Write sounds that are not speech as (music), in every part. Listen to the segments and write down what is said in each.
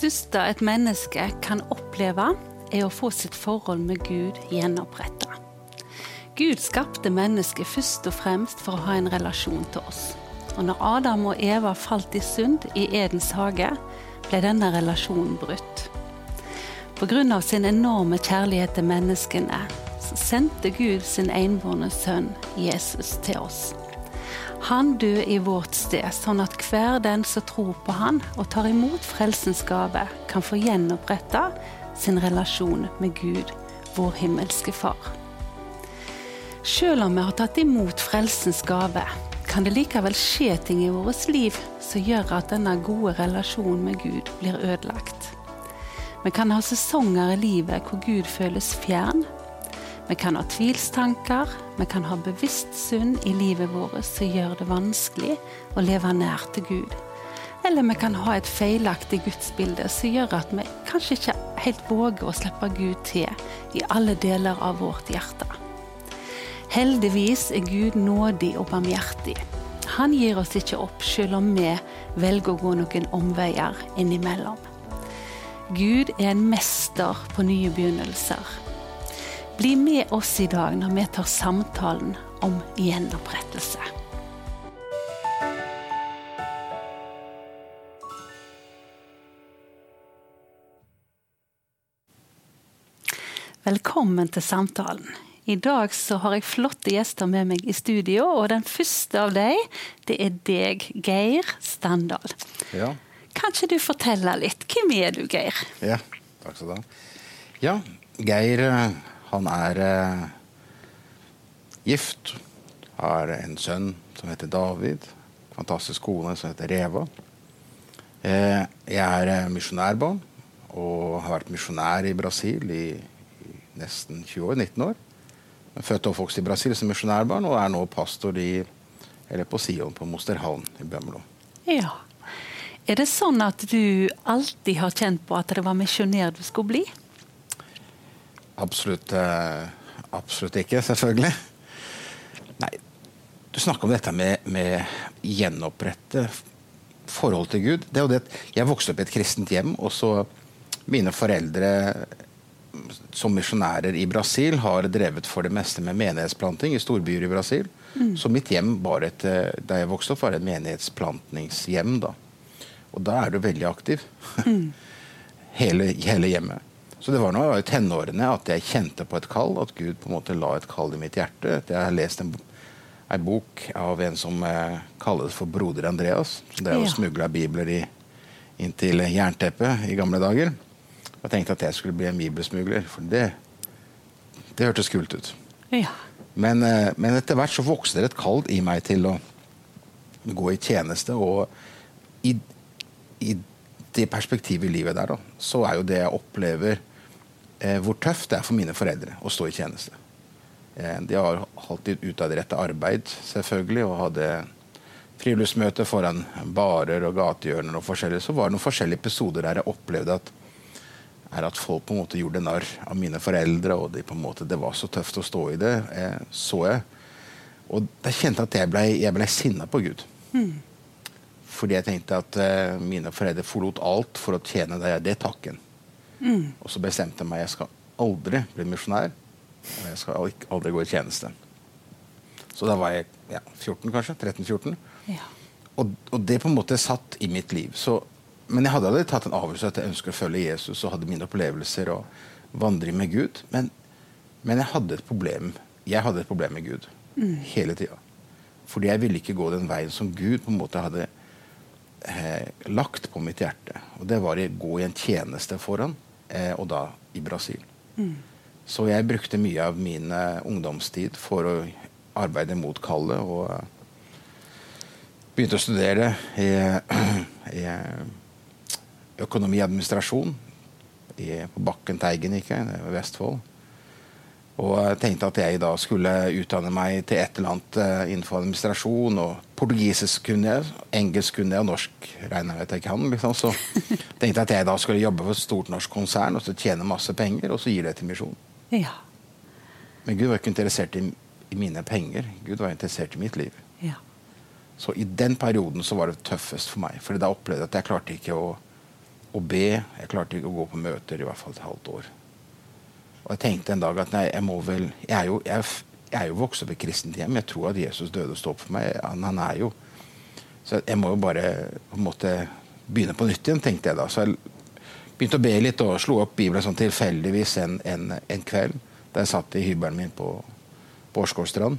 Største et menneske kan oppleve, er å få sitt forhold med Gud gjenoppretta. Gud skapte mennesket først og fremst for å ha en relasjon til oss. Og når Adam og Eva falt i synd i Edens hage, ble denne relasjonen brutt. Pga. sin enorme kjærlighet til menneskene sendte Gud sin enbårne sønn Jesus til oss. Han døde i vårt sted, sånn at hver den som tror på han og tar imot frelsens gave, kan få gjenoppretta sin relasjon med Gud, vår himmelske Far. Selv om vi har tatt imot frelsens gave, kan det likevel skje ting i vårt liv som gjør at denne gode relasjonen med Gud blir ødelagt. Vi kan ha sesonger i livet hvor Gud føles fjern, vi kan ha tvilstanker, vi kan ha bevisst synd i livet vårt som gjør det vanskelig å leve nær til Gud. Eller vi kan ha et feilaktig gudsbilde som gjør at vi kanskje ikke helt våger å slippe Gud til i alle deler av vårt hjerte. Heldigvis er Gud nådig og barmhjertig. Han gir oss ikke opp selv om vi velger å gå noen omveier innimellom. Gud er en mester på nye begynnelser. Bli med oss i dag når vi tar samtalen om gjenopprettelse. Velkommen til samtalen. I dag så har jeg flotte gjester med meg i studio, og den første av dem, det er deg, Geir Standal. Ja. Kan ikke du fortelle litt? Hvem er du, Geir? Ja, takk skal du ha. Ja, Geir eh, han er eh, gift, har en sønn som heter David. Fantastisk kone som heter Reva. Eh, jeg er eh, misjonærbarn og har vært misjonær i Brasil i, i, nesten 20 år. 19 år. Født og oppvokst i Brasil som misjonærbarn og er nå pastor i, på Sion på Mosterhavn i Bømlo. Ja. Er det sånn at du alltid har kjent på at det var misjonær du skulle bli? Absolutt, eh, absolutt ikke, selvfølgelig. Nei, du snakker om dette med, med gjenopprette forhold til Gud. Det er jo det Jeg vokste opp i et kristent hjem, og så mine foreldre som misjonærer i Brasil har drevet for det meste med menighetsplanting i storbyer i Brasil. Mm. Så mitt hjem var et, eh, da jeg vokste opp, var et menighetsplantingshjem. da. Og da er du veldig aktiv. Mm. (laughs) hele, hele hjemmet. Så det var nå i tenårene at jeg kjente på et kall, at Gud på en måte la et kall i mitt hjerte. Jeg har lest en, en bok av en som eh, kalles for broder Andreas. Så det er jo ja. smugla bibler i, inn til jernteppet i gamle dager. Jeg tenkte at jeg skulle bli en bibelsmugler, for det, det hørtes kult ut. Ja. Men, eh, men, etter hvert så vokste det et kall i meg til å gå i tjeneste. Og i, i det perspektivet i livet der, da, så er jo det jeg opplever hvor tøft det er for mine foreldre å stå i tjeneste. Eh, de har alltid utadrettet arbeid, selvfølgelig, og hadde friluftsmøte foran barer og gatehjørner og forskjellig. Så var det noen forskjellige episoder der jeg opplevde at, at folk på en måte gjorde narr av mine foreldre, og de måte, det var så tøft å stå i det. Eh, så jeg. Og da kjente jeg at jeg ble, jeg ble sinna på Gud. Mm. Fordi jeg tenkte at mine foreldre forlot alt for å tjene deg. Det takken. Mm. Og så bestemte jeg meg jeg skal aldri bli misjonær. Og jeg skal aldri gå i tjeneste. Så da var jeg ja, 14, kanskje. 13-14. Ja. Og, og, det på en måte satt i mitt liv. Så, men jeg hadde aldri tatt en avgjørelse at jeg ønsker å følge Jesus og hadde mine opplevelser og vandre med Gud. Men, men, jeg hadde et problem Jeg hadde et problem med Gud mm. hele tida. Fordi jeg ville ikke gå den veien som Gud på en måte hadde eh, lagt på mitt hjerte. Og det var å gå i en tjeneste for han eh, og da i Brasil. Mm. Så jeg brukte mye av min ungdomstid for å arbeide mot kallet. Og uh, begynte å studere i, (clears throat) i økonomi og administrasjon i, på Bakken Teigen, ikke, i Vestfold. Og jeg tenkte at jeg da skulle utdanne meg til et eller annet uh, innenfor administrasjon. og Portugisisk kunne jeg, engelsk kunne jeg, og norsk regner jeg ikke kan. Liksom. Så (laughs) tenkte jeg at jeg da skulle jobbe for et stort norsk konsern og så tjene masse penger, og så gir det til misjon. Ja. Men Gud var ikke interessert i, i, mine penger. Gud var interessert i mitt liv. Ja. Så i den perioden så var det tøffest for meg. For da opplevde jeg at jeg klarte ikke å å be. Jeg klarte ikke å gå på møter i hvert fall et halvt år. Og jeg tenkte en dag at nei, jeg må vel Jeg er jo, jeg, jeg er jo vokst opp i kristent hjem. Jeg tror at Jesus døde og sto opp for meg. Han, han, er jo Så jeg må jo bare på en måte begynne på nytt igjen, tenkte jeg da. Så jeg begynte å be litt og slo opp Bibelen sånn tilfeldigvis en, en, en, kveld da jeg satt i hybelen min på, på Årsgårdstrand.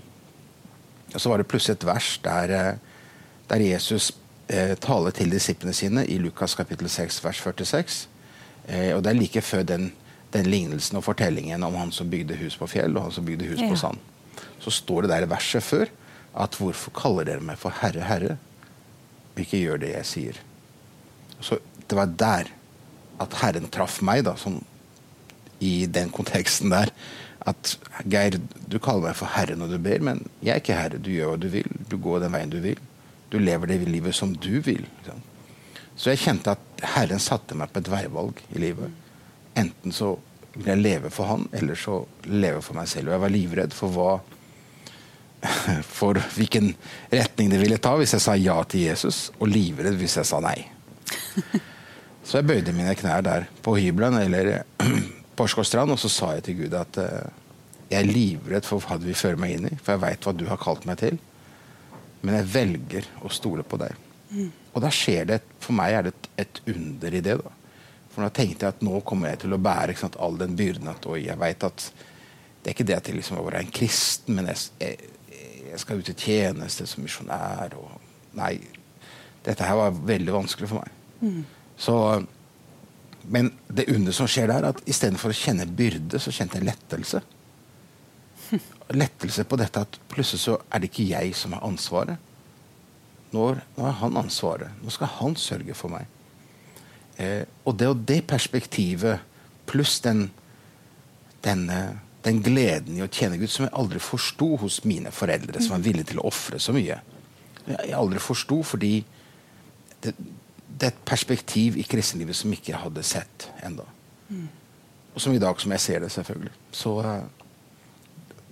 Og så var det plutselig et vers der, eh, der Jesus eh, taler til disiplene sine i Lukas kapittel 6 vers 46. Eh, og det er like før den, den, lignelsen og fortellingen om han som bygde hus på fjell og han som bygde hus ja. på sand. Så står det der i verset før at 'hvorfor kaller dere meg for Herre, Herre', og ikke gjør det jeg sier. Så det var der at Herren traff meg, da, som i den konteksten der. At Geir, du kaller meg for Herre når du ber, men jeg er ikke Herre. Du gjør hva du vil. Du går den veien du vil. Du lever det livet som du vil. Liksom. Så jeg kjente at Herren satte meg på et veivalg i livet. Enten så vil jeg leve for Han, eller så leve for meg selv. Og jeg var livredd for hva (laughs) for hvilken retning det ville ta hvis jeg sa ja til Jesus, og livredd hvis jeg sa nei. (laughs) Så jeg bøyde mine knær der på hybelen eller (clears throat) på Åsgårdstrand, og så sa jeg til Gud at uh, jeg er livredd for hva du vil føre meg inn i, for jeg veit hva du har kalt meg til. Men jeg velger å stole på deg. Mm. Og da skjer det For meg er det et, et, under i det. da. For da tenkte jeg at nå kommer jeg til å bære sant, all den byrden. at og jeg vet at Det er ikke det at jeg liksom var en kristen, men jeg, jeg, jeg skal ut i tjeneste som misjonær. Nei, dette her var veldig vanskelig for meg. Mm. Så, men det under som skjer der, at istedenfor å kjenne byrde, så kjente jeg lettelse (laughs) lettelse på dette at plutselig så er det ikke jeg som har ansvaret. Nå, nå har han ansvaret. Nå skal han sørge for meg. Eh, og det og det perspektivet, pluss den, denne, den, gleden i å tjene Gud, som jeg aldri forsto hos mine foreldre, som var villige til å ofre så mye. Jeg aldri forsto fordi det, det, er et perspektiv i kristenlivet som ikke jeg hadde sett enda. Mm. Og som i dag som jeg ser det, selvfølgelig. Så uh,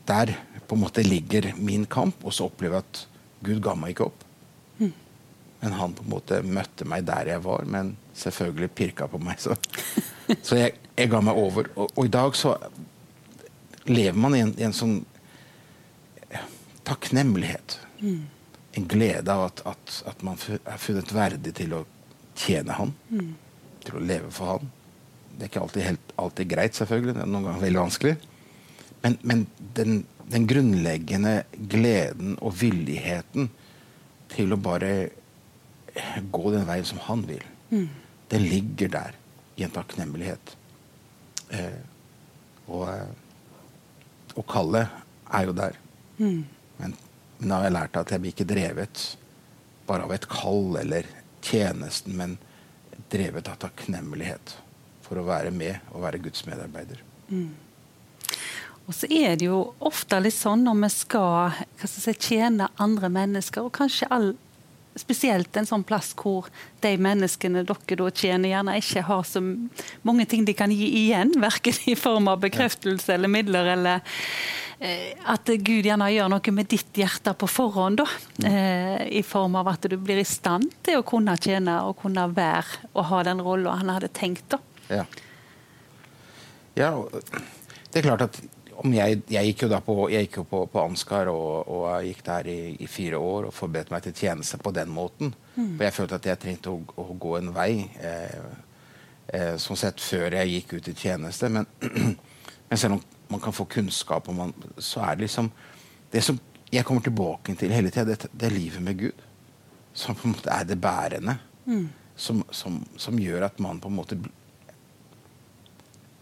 der på en måte ligger min kamp, og så opplever jeg at Gud ga meg ikke opp. Mm. Men han på en måte møtte meg der jeg var, men selvfølgelig pirka på meg. Så, så jeg, jeg, ga meg over. Og, og, i dag så lever man i en, i en sånn takknemlighet. Mm. En glede av at, at, at, man er funnet verdig til å tjene Han. Mm. Til å leve for Han. Det er ikke alltid, helt, alltid greit, selvfølgelig. Det er noen ganger veldig vanskelig. Men, men den, den, grunnleggende gleden og villigheten til å bare gå den veien som han vil, mm. Den ligger der i en takknemlighet. Eh, og, eh, og kallet er jo der. Mm. Men da har jeg lært at jeg blir ikke drevet bare av et kall eller tjenesten, men drevet av takknemlighet for å være med og være Guds medarbeider. Mm. Og så er det jo ofte litt sånn når vi skal si, tjene andre mennesker, og kanskje all, spesielt en sånn plass hvor de menneskene dere da tjener, gjerne ikke har så mange ting de kan gi igjen, (laughs) verken i form av bekreftelse eller midler, eller eh, at Gud gjerne gjør noe med ditt hjerte på forhånd. da, eh, I form av at du blir i stand til å kunne tjene og kunne være og ha den rolla han hadde tenkt. da. Ja. ja, det er klart at jeg, jeg, gikk jo da på, jeg gikk jo på, på Ansgar og, og, jeg gikk der i, i, fire år og forberedte meg til tjeneste på den måten. Mm. For jeg følte at jeg trengte å, å gå en vei eh, eh, sånn sett før jeg gikk ut i tjeneste. Men, (clears throat) men selv om man kan få kunnskap, man, så er det liksom Det som jeg kommer tilbake til hele tida, det, det, er livet med Gud. Som på en måte er det bærende. Mm. Som, som, som gjør at man på en måte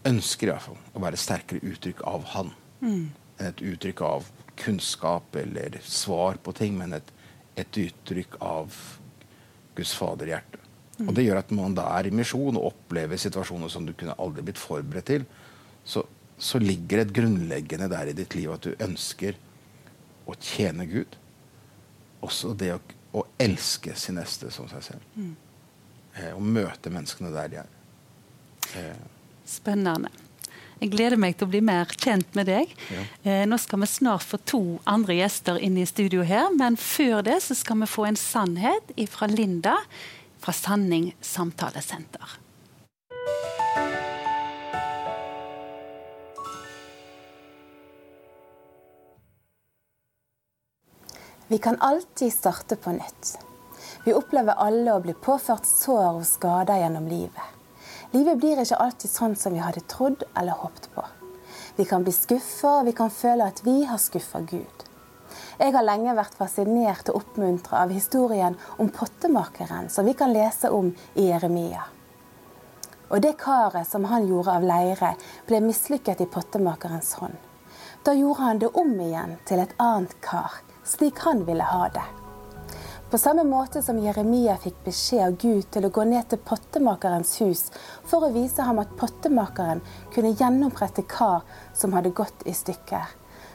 ønsker i hvert fall å være sterkere uttrykk av han. Mm. Et uttrykk av kunnskap eller svar på ting, men et, et uttrykk av Guds faderhjerte. Mm. Og Det gjør at man da er i misjon og opplever situasjoner som du kunne aldri blitt forberedt til. Så, så ligger et grunnleggende der i ditt liv at du ønsker å tjene Gud. Også det å, å elske sin neste som seg selv. Mm. Eh, og møte menneskene der de er. Eh, Spennende. Jeg gleder meg til å bli mer kjent med deg. Ja. Eh, nå skal vi snart få to andre gjester inn i studio her, men før det så skal vi få en sannhet fra Linda fra Sanning samtalesenter. Vi kan alltid starte på nytt. Vi opplever alle å bli påført sår og skader gjennom livet. Livet blir ikke alltid sånn som vi hadde trodd eller håpet på. Vi kan bli skuffa, og vi kan føle at vi har skuffa Gud. Jeg har lenge vært fascinert og oppmuntra av historien om pottemakeren som vi kan lese om i Jeremia. Og det karet som han gjorde av leire, ble mislykket i pottemakerens hånd. Da gjorde han det om igjen til et annet kar, slik han ville ha det. På samme måte som Jeremia fikk beskjed av Gud til å gå ned til pottemakerens hus for å vise ham at pottemakeren kunne gjennomrette kar som hadde gått i stykker.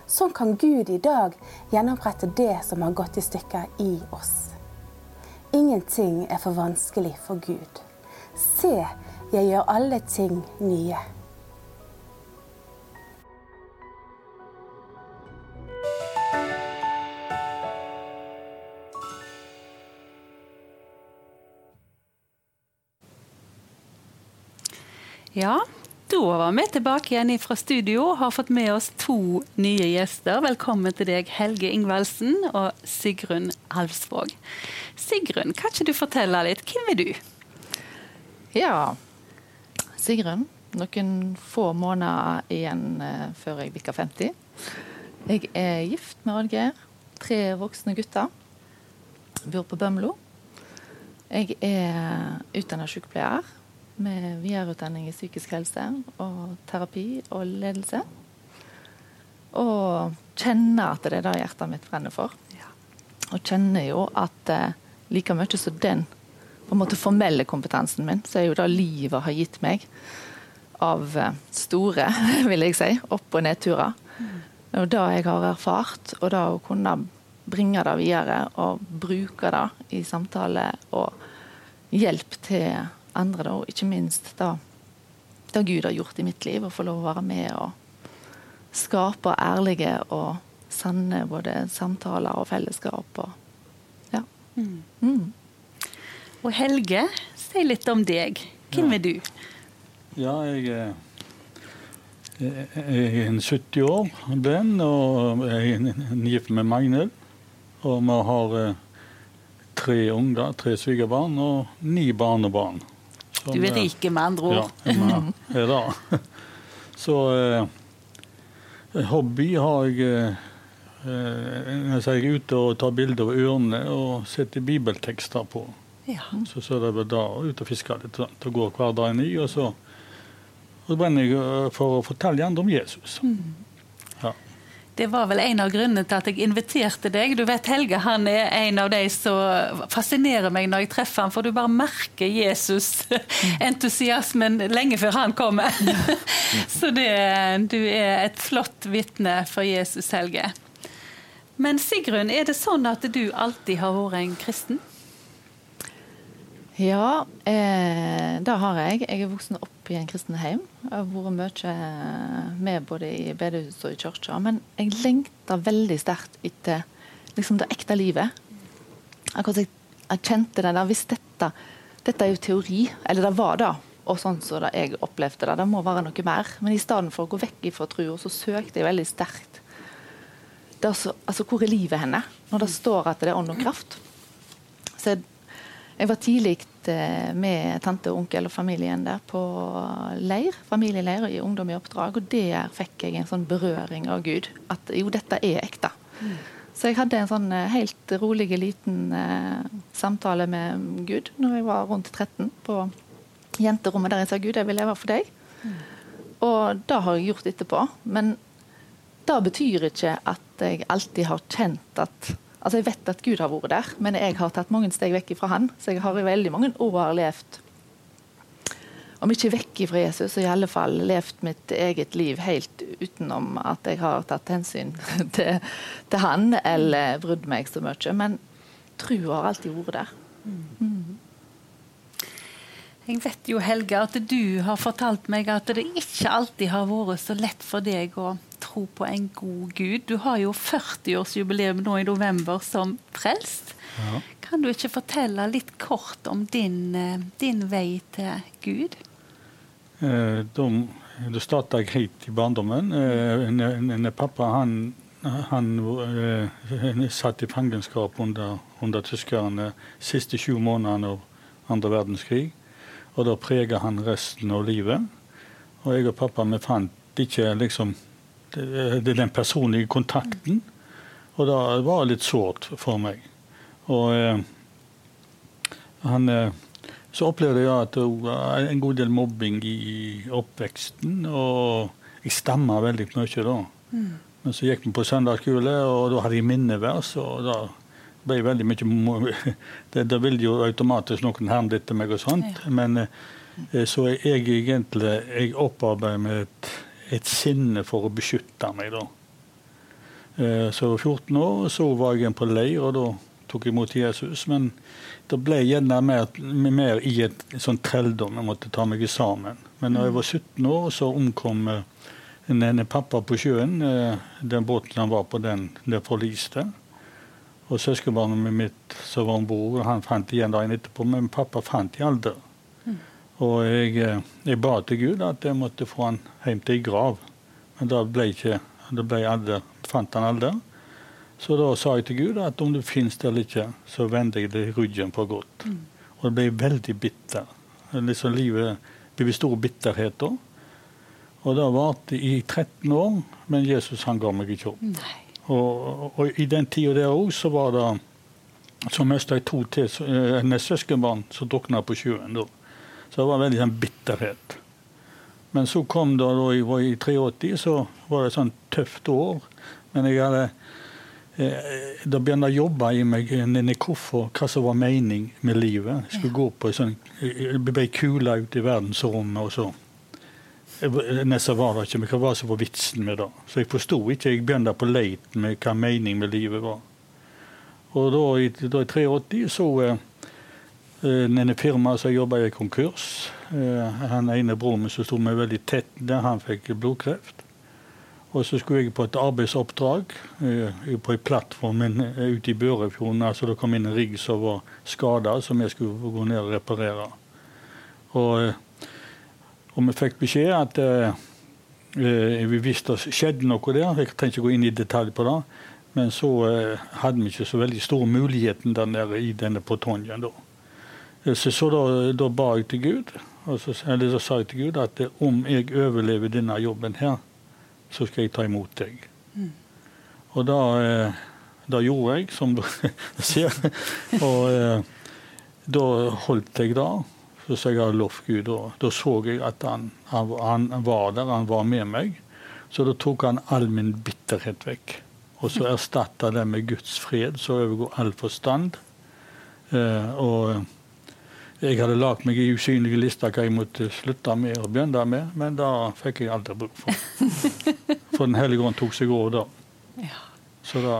Sånn kan Gud i dag gjennomrette det som har gått i stykker i oss. Ingenting er for vanskelig for Gud. Se, jeg gjør alle ting nye. Ja, da var vi tilbake igjen fra studio og har fått med oss to nye gjester. Velkommen til deg, Helge Ingvaldsen og Sigrun Alvsvåg. Sigrun, kan ikke du fortelle litt? Hvem er du? Ja, Sigrun. Noen få måneder igjen uh, før jeg bikker 50. Jeg er gift med Oddgeir. Tre voksne gutter. Bor på Bømlo. Jeg er utdannet sykepleier med videreutdanning i psykisk helse og terapi og ledelse. Og kjenner at det er det hjertet mitt brenner for. Og kjenner jo at eh, like mye som den på en måte formelle kompetansen min, så er jo det livet har gitt meg av uh, store, (laughs) vil jeg si, opp- og nedturer. Mm. Og det jeg har erfart, og det å kunne bringe det videre og bruke det i samtale og hjelp til andre, da, og ikke minst da, det Gud har gjort i mitt liv, å få lov å være med og skape ærlige og sanne både samtaler og fellesskap. Og, ja. Mm. Mm. Og Helge, si litt om deg. Hvem ja. er du? Ja, jeg er, jeg er en 70 år den, og jeg er gift med Magnhild. Og vi har eh, tre unger, tre svigerbarn og ni barnebarn. Som, du er rike, med andre ord. Ja, er det. (laughs) Så eh, hobby har jeg eh, eh Jeg er ute og tar bilder av ørene og setter bibeltekster på. Ja. Så, så er det da ut og fisker litt. og går hverdagen i, og så, og så brenner jeg eh, for å fortelle andre om Jesus. Mm. Det var vel en av grunnene til at jeg inviterte deg. Du vet Helge han er en av de som fascinerer meg når jeg treffer ham, for du bare merker Jesus-entusiasmen (laughs) lenge før han kommer. (laughs) Så det, du er et flott vitne for Jesus, Helge. Men Sigrun, er det sånn at du alltid har vært en kristen? Ja, eh, det har jeg. Jeg er voksen opp i en kristen heim. Jeg har vært mye med både i bedehuset og i kirka. Men jeg lengter veldig sterkt etter liksom, det ekte livet. Jeg, jeg kjente det der Hvis dette, dette er jo teori, eller det var det, og sånn som så jeg opplevde det, det må være noe mer. Men i stedet for å gå vekk fra trua, så søkte jeg veldig sterkt altså, altså, hvor er livet henne? Når det står at det er ånd og kraft. Så jeg jeg var tidlig eh, med tante onkel og familien der på leir, familieleir i Ungdom i oppdrag. Og der fikk jeg en sånn berøring av Gud. At jo, dette er ekte. Mm. Så jeg hadde en sånn eh, helt rolig liten eh, samtale med Gud når jeg var rundt 13, på jenterommet der jeg sa Gud, jeg vil leve for deg. Mm. Og det har jeg gjort etterpå. Men det betyr ikke at jeg alltid har kjent at Altså Jeg vet at Gud har vært der, men jeg har tatt mange steg vekk fra Han. Så jeg har i veldig mange år levd om ikke vekk fra Jesus, så i alle fall levd mitt eget liv helt utenom at jeg har tatt hensyn (laughs) til, til han eller brydd meg så mye. Men trua har alltid vært der. Mm. Jeg vet jo, Helge, at du har fortalt meg at det ikke alltid har vært så lett for deg å tro på en god Gud. Du har jo 40-årsjubileum nå i november som frelst. Ja. Kan du ikke fortelle litt kort om din, eh, din vei til Gud? Eh, da starta jeg helt i barndommen. Eh, pappa han han eh, satt i fangenskap under, under tyskerne siste sju månedene av andre verdenskrig. Og da preger han resten av livet. Og jeg og pappa vi fant ikke liksom den personlige kontakten. Og da var det litt sårt for meg. Og eh, han eh, Så opplevde jeg at en god del mobbing i oppveksten. Og jeg stamma veldig mye da. Mm. Men så gikk vi på søndagsskole, og da hadde jeg minnevers. og da ble veldig mye (laughs) det, det ville jo automatisk noen herme etter meg og sånt. Men så så jeg egentlig jeg opparbeider meg et, et, sinne for å beskytte meg, da. Eh, så 14 år så var jeg på leir, og da tok jeg imot Jesus. Men det ble gjerne mer, mer i et sånn trelldom. Jeg måtte ta meg sammen. Men da jeg var 17 år, så omkom en, en pappa på sjøen. Den båten han var på, den, den forliste. Og søskenbarnet mitt som var om bord, han fant igjen dagen etterpå, men pappa fant de aldri. Mm. Og jeg, eh, jeg, ba til Gud at jeg måtte få han hjem til ei grav. Men da ble ikke, det ble aldri, fant han aldri. Så da sa jeg til Gud at om du finnes der eller ikke, så vender jeg deg ryggen for godt. Mm. Og det ble veldig bitter. Liksom livet ble stor bitterhet da. Og det varte i 13 år, men Jesus han ga meg ikke opp. Nei. Og, og i den tida der òg så var det Så mista jeg to til eh, søskenbarn som drukna på sjøen. da. Så det var veldig sånn bitterhet. Men så kom det, da jeg var i 83, så var det et sånt tøft år. Men jeg hadde eh, Da begynte jeg å jobbe i meg inni hvorfor, hva som var mening med livet. Jeg skulle gå på sånn, jeg kula ut i verdensrommet og så. Nesten var det ikke, men hva var som var vitsen med det? Så jeg forsto ikke. Jeg begynte på leit med hva mening med livet var. Og da, i, da i 83 så eh, denne firmaet som jobba i konkurs. Eh, han ene broren min som sto meg veldig tett der, han fikk blodkreft. Og så skulle jeg på et arbeidsoppdrag eh, på en plattform eh, ute i Børefjorden. altså Det kom inn en rigg som var skada, som jeg skulle gå ned og reparere. Og eh, og vi fikk beskjed at uh, vi visste det skjedde noe der. Jeg trenger ikke gå inn i detalj på det. Men så uh, hadde vi ikke så veldig stor muligheten der nede i denne Protonien Da. Så, så da, da, ba jeg til Gud, så, eller så sa jeg til Gud at om jeg overlever denne jobben her, så skal jeg ta imot deg. Mm. Og da, da, gjorde jeg, som du (laughs) ser. Og da holdt jeg det som jeg hadde lovt Gud. Og da så jeg at han, han, han, var der, han var med meg. Så da tok han all min bitterhet vekk. Og så erstatta det med Guds fred, så overgår all forstand. Eh, og jeg hadde lagd meg i usynlige lister hva jeg måtte slutte med og begynne med, men da fikk jeg aldri bruk for. (laughs) For Den hellige ånd tok seg over da. Ja. Så da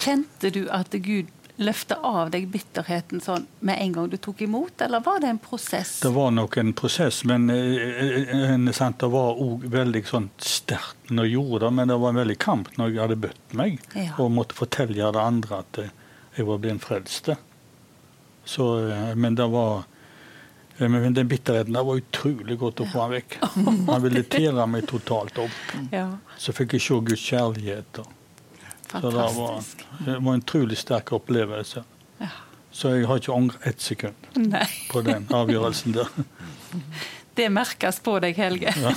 Kjente du at Gud løfte av deg bitterheten sånn med en gang du tok imot, eller var det en prosess? Det var nok en prosess, men eh, eh sant, det var òg veldig sånn sterkt når jeg gjorde det. Men det var en veldig kamp når jeg hadde bøtt meg ja. og måtte fortelle det andre at eh, jeg var blitt frelst. Så, eh, men det var men den bitterheten der var utrolig godt å få han vekk. (laughs) Han ville tere meg totalt opp. Ja. Så fikk jeg se Guds kjærlighet. Og så det var, det var en utrolig sterk opplevelse. Ja. Så jeg har ikke angret ett sekund Nei. på den avgjørelsen der. Det merkes på deg, Helge. Ja.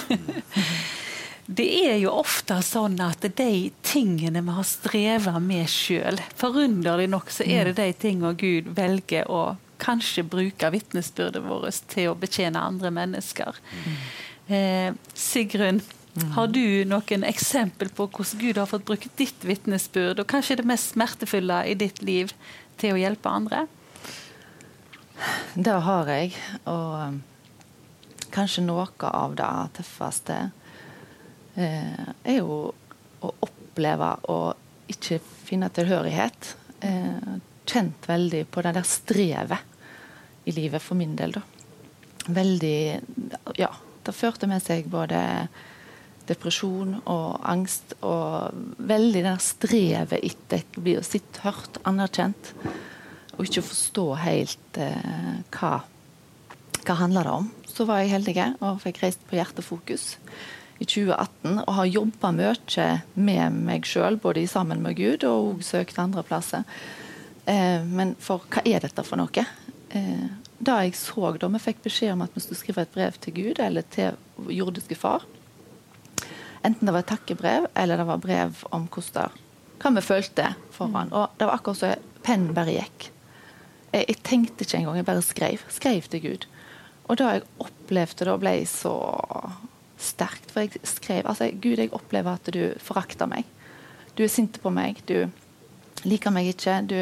Det er jo ofte sånn at de tingene vi har streva med sjøl, forunderlig nok så er det de tingene Gud velger å kanskje bruke vitnesbyrdet vårt til å betjene andre mennesker. Mm. Eh, Sigrun, Mm. Har du noen eksempel på hvordan Gud har fått brukt ditt vitnesbyrd, og kanskje det mest smertefulle i ditt liv, til å hjelpe andre? Det har jeg. Og um, kanskje noe av det tøffeste eh, er jo å oppleve å ikke finne tilhørighet. Eh, kjent veldig på det der strevet i livet for min del, da. Veldig Ja, det førte med seg både depresjon og angst og veldig det strevet etter å sett, hørt, anerkjent. Og ikke forstå helt eh, hva hva handler det om. Så var jeg heldig og fikk reist på Hjertefokus i 2018 og har jobba mye med meg sjøl, både sammen med Gud og søkt andre plasser. Eh, men for hva er dette for noe? Eh, da jeg så da vi fikk beskjed om at vi skulle skrive et brev til Gud eller til jordiske far, enten det var et takkebrev eller det var brev om hvordan hva vi følte foran. Og det var akkurat som pennen bare gikk. Jeg, jeg, tenkte ikke engang, jeg bare skrev. Skrev til Gud. Og da jeg opplevde da, ble så sterkt. For jeg skrev altså, Gud, jeg opplever at du forakter meg. Du er sint på meg. Du liker meg ikke. Du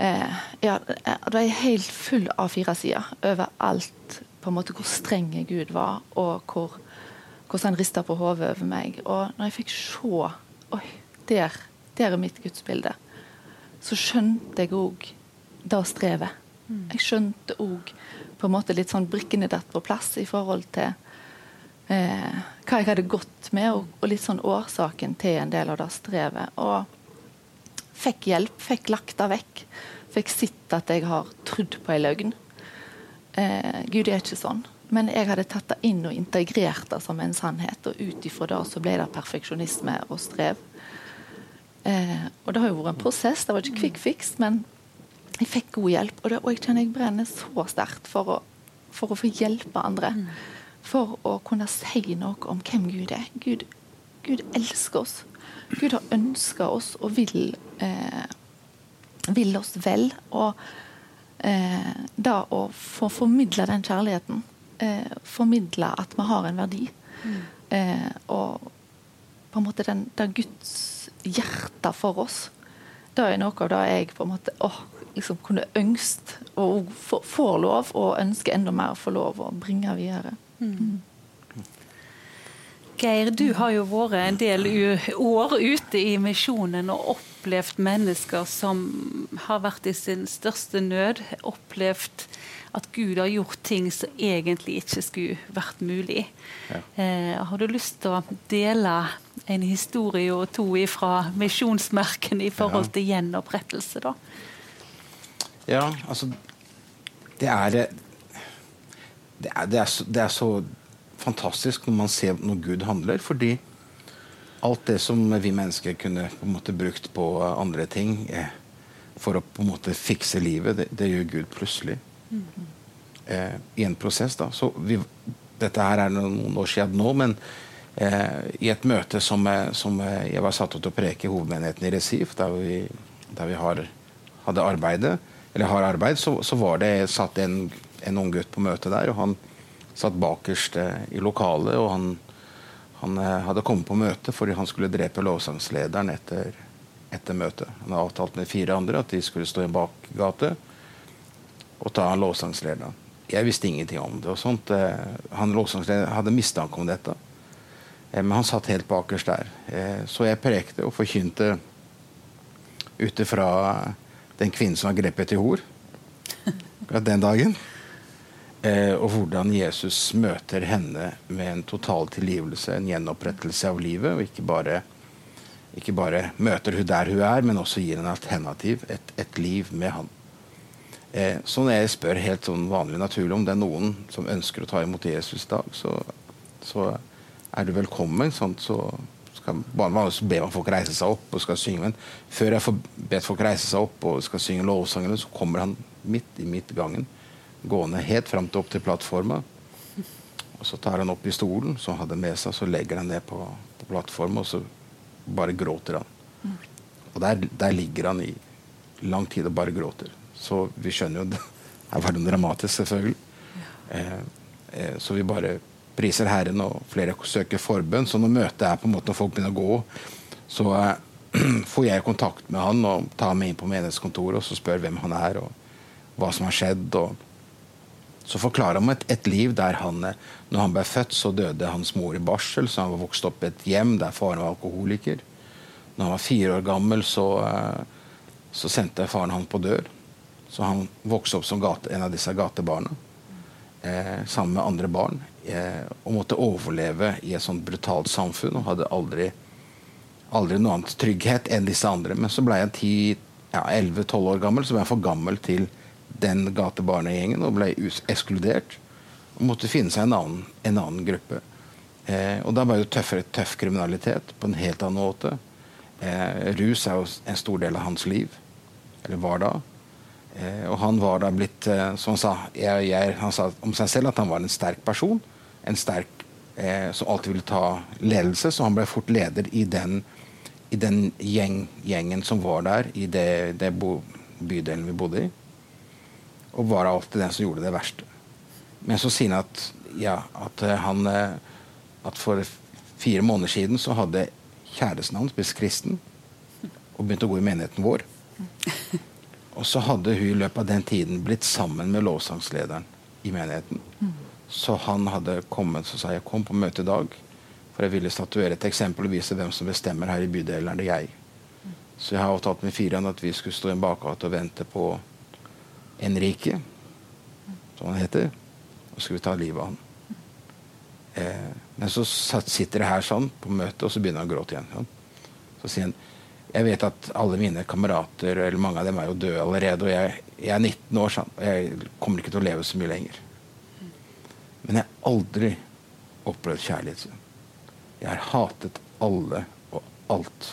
eh, Ja, det er helt full av fire sider over alt på en måte hvor streng Gud var, og hvor, hvordan han rista på hodet over meg. Og når jeg fikk se Oi, der, der er mitt gudsbilde. Så skjønte jeg òg det strevet. Mm. Jeg skjønte òg på en måte litt sånn brikkene datt på plass i forhold til eh, hva jeg hadde gått med, og, og, litt sånn årsaken til en del av det strevet. Og fikk hjelp, fikk lagt det vekk. Fikk sett at jeg har trodd på ei løgn. Eh, Gud er ikke sånn. Men jeg hadde tatt det inn og integrert det som en sannhet. Og ut ifra det så ble det perfeksjonisme og strev. Eh, og det har jo vært en prosess. Det var ikke quick fix, men jeg fikk god hjelp. Og, det, og jeg kjenner jeg brenner så sterkt for, for, å få hjelpe andre. Mm. For å kunne si noe om hvem Gud er. Gud, Gud elsker oss. Gud har ønska oss og vil, eh, vil oss vel. Og eh, da å få formidle den kjærligheten, eh, formidle at vi har en verdi, mm. Eh, og på en måte den, det Guds hjerte for oss, det er noe av det jeg på en måte åh, liksom kunne ønske og får lov, og ønsker enda mer å få lov å bringe videre. Mm. Geir, du har jo vært en del år ute i misjonen og opplevd mennesker som har vært i sin største nød. Opplevd at Gud har gjort ting som egentlig ikke skulle vært mulig. Ja. Eh, har du lyst til å dele en historie og to fra misjonsmerken i forhold til gjenopprettelse? da? Ja, altså Det er Det er, det er, så, det er så, fantastisk når man ser når Gud handler, fordi alt det som vi mennesker kunne på en måte brukt på andre ting eh, for å på en måte fikse livet, det, det gjør Gud plutselig. Eh, I en prosess. da. Så vi, dette her er noen år siden nå, men eh, i et møte som, eh, som, eh, jeg var satt til å preke i hovedmenigheten i Resif, der vi, der vi har, hadde arbeidet, eller har arbeid, så, så var det satt en, en ung gutt på møtet der. og Han satt bakerst eh, i lokalet. og han, han hadde kommet på møte fordi han skulle drepe lovsangslederen etter, etter møtet. Han hadde avtalt med fire andre at de skulle stå i en bakgate og ta lovsangslederen. Jeg visste ingenting om det. og sånt. Eh, han lovsangslederen hadde mistanke om dette. Men han satt helt bakerst der. Så jeg prekte og forkynte ut ifra den kvinnen som var grepet til hor den dagen. Eh, og hvordan Jesus møter henne med en total tilgivelse, en gjenopprettelse av livet. Og ikke bare, ikke bare møter hun der hun er, men også gir en alternativ, et, et liv med han. Eh, så når jeg spør helt sånn vanlig naturlig om det er noen som ønsker å ta imot Jesus i dag, så, så er du velkommen. Sånn, så skal, vanligvis ber man folk reise seg opp og skal synge. Men før jeg får bedt folk reise seg opp og skal synge lovsangene, så kommer han midt i midtgangen, gående helt fram til opp til plattforma. Og så tar han opp i stolen som han hadde med seg, så legger han ned på, på plattforma, og så bare gråter han. Og der, der, ligger han i lang tid og bare gråter. Så vi skjønner jo det. er var dramatisk, selvfølgelig. Eh, eh, så vi bare priser Herren, og flere søker forbønn. Så når møtet er på en måte når folk begynner å gå, så eh, (clears throat) får jeg kontakt med han og tar meg inn på menighetskontoret og så spør hvem han er og hva som har skjedd. og så forklarer han et, et liv der han, eh, når han ble født, så døde hans mor i barsel. Så han var vokst opp i et hjem der faren var alkoholiker. Når han var fire år gammel, så, uh, så sendte faren han på dør. Så han vokste opp som gate, en av disse gatebarna eh, sammen med andre barn eh, og måtte overleve i et sånt brutalt samfunn og hadde aldri, aldri noe annet trygghet enn disse andre. Men så ble jeg 11-12 ja, år gammel, så ble jeg for gammel til den gatebarnegjengen og ble ekskludert. Og måtte finne seg en annen, en annen gruppe. Eh, og da var det tøffere, tøff kriminalitet på en helt annen måte. Eh, rus er jo en stor del av hans liv. Eller var da. Eh, og han var da blitt, eh, som han sa, jeg, jeg, han sa om seg selv at han var en sterk person. En sterk eh, som alltid ville ta ledelse, så han ble fort leder i den, i den gjeng, gjengen som var der, i det, det bo, bydelen vi bodde i. Og var alltid den som gjorde det verste. Men så sier han at, ja, at eh, han at for fire måneder siden så hadde kjæresten hans blitt kristen og begynte å gå i menigheten vår. (laughs) Og så hadde hun i løpet av den tiden blitt sammen med lovsangslederen i menigheten. Så han hadde kommet og sa jeg kom på møte i dag, for jeg ville statuere et eksempel og vise hvem som bestemmer her i bydelen. Er det jeg? Så jeg har avtalt med Firan at vi skulle stå i en bakgate og vente på Enrique, som han heter, og så skulle vi ta livet av han. Eh, men så sitter det her sånn på møtet, og så begynner han å gråte igjen. Sånn. Så sier han jeg vet at alle mine kamerater eller mange av dem er jo døde allerede. Og jeg, jeg er 19 år, sånn, og jeg kommer ikke til å leve så mye lenger. Men jeg har aldri opplevd kjærlighet. Jeg har hatet alle og alt.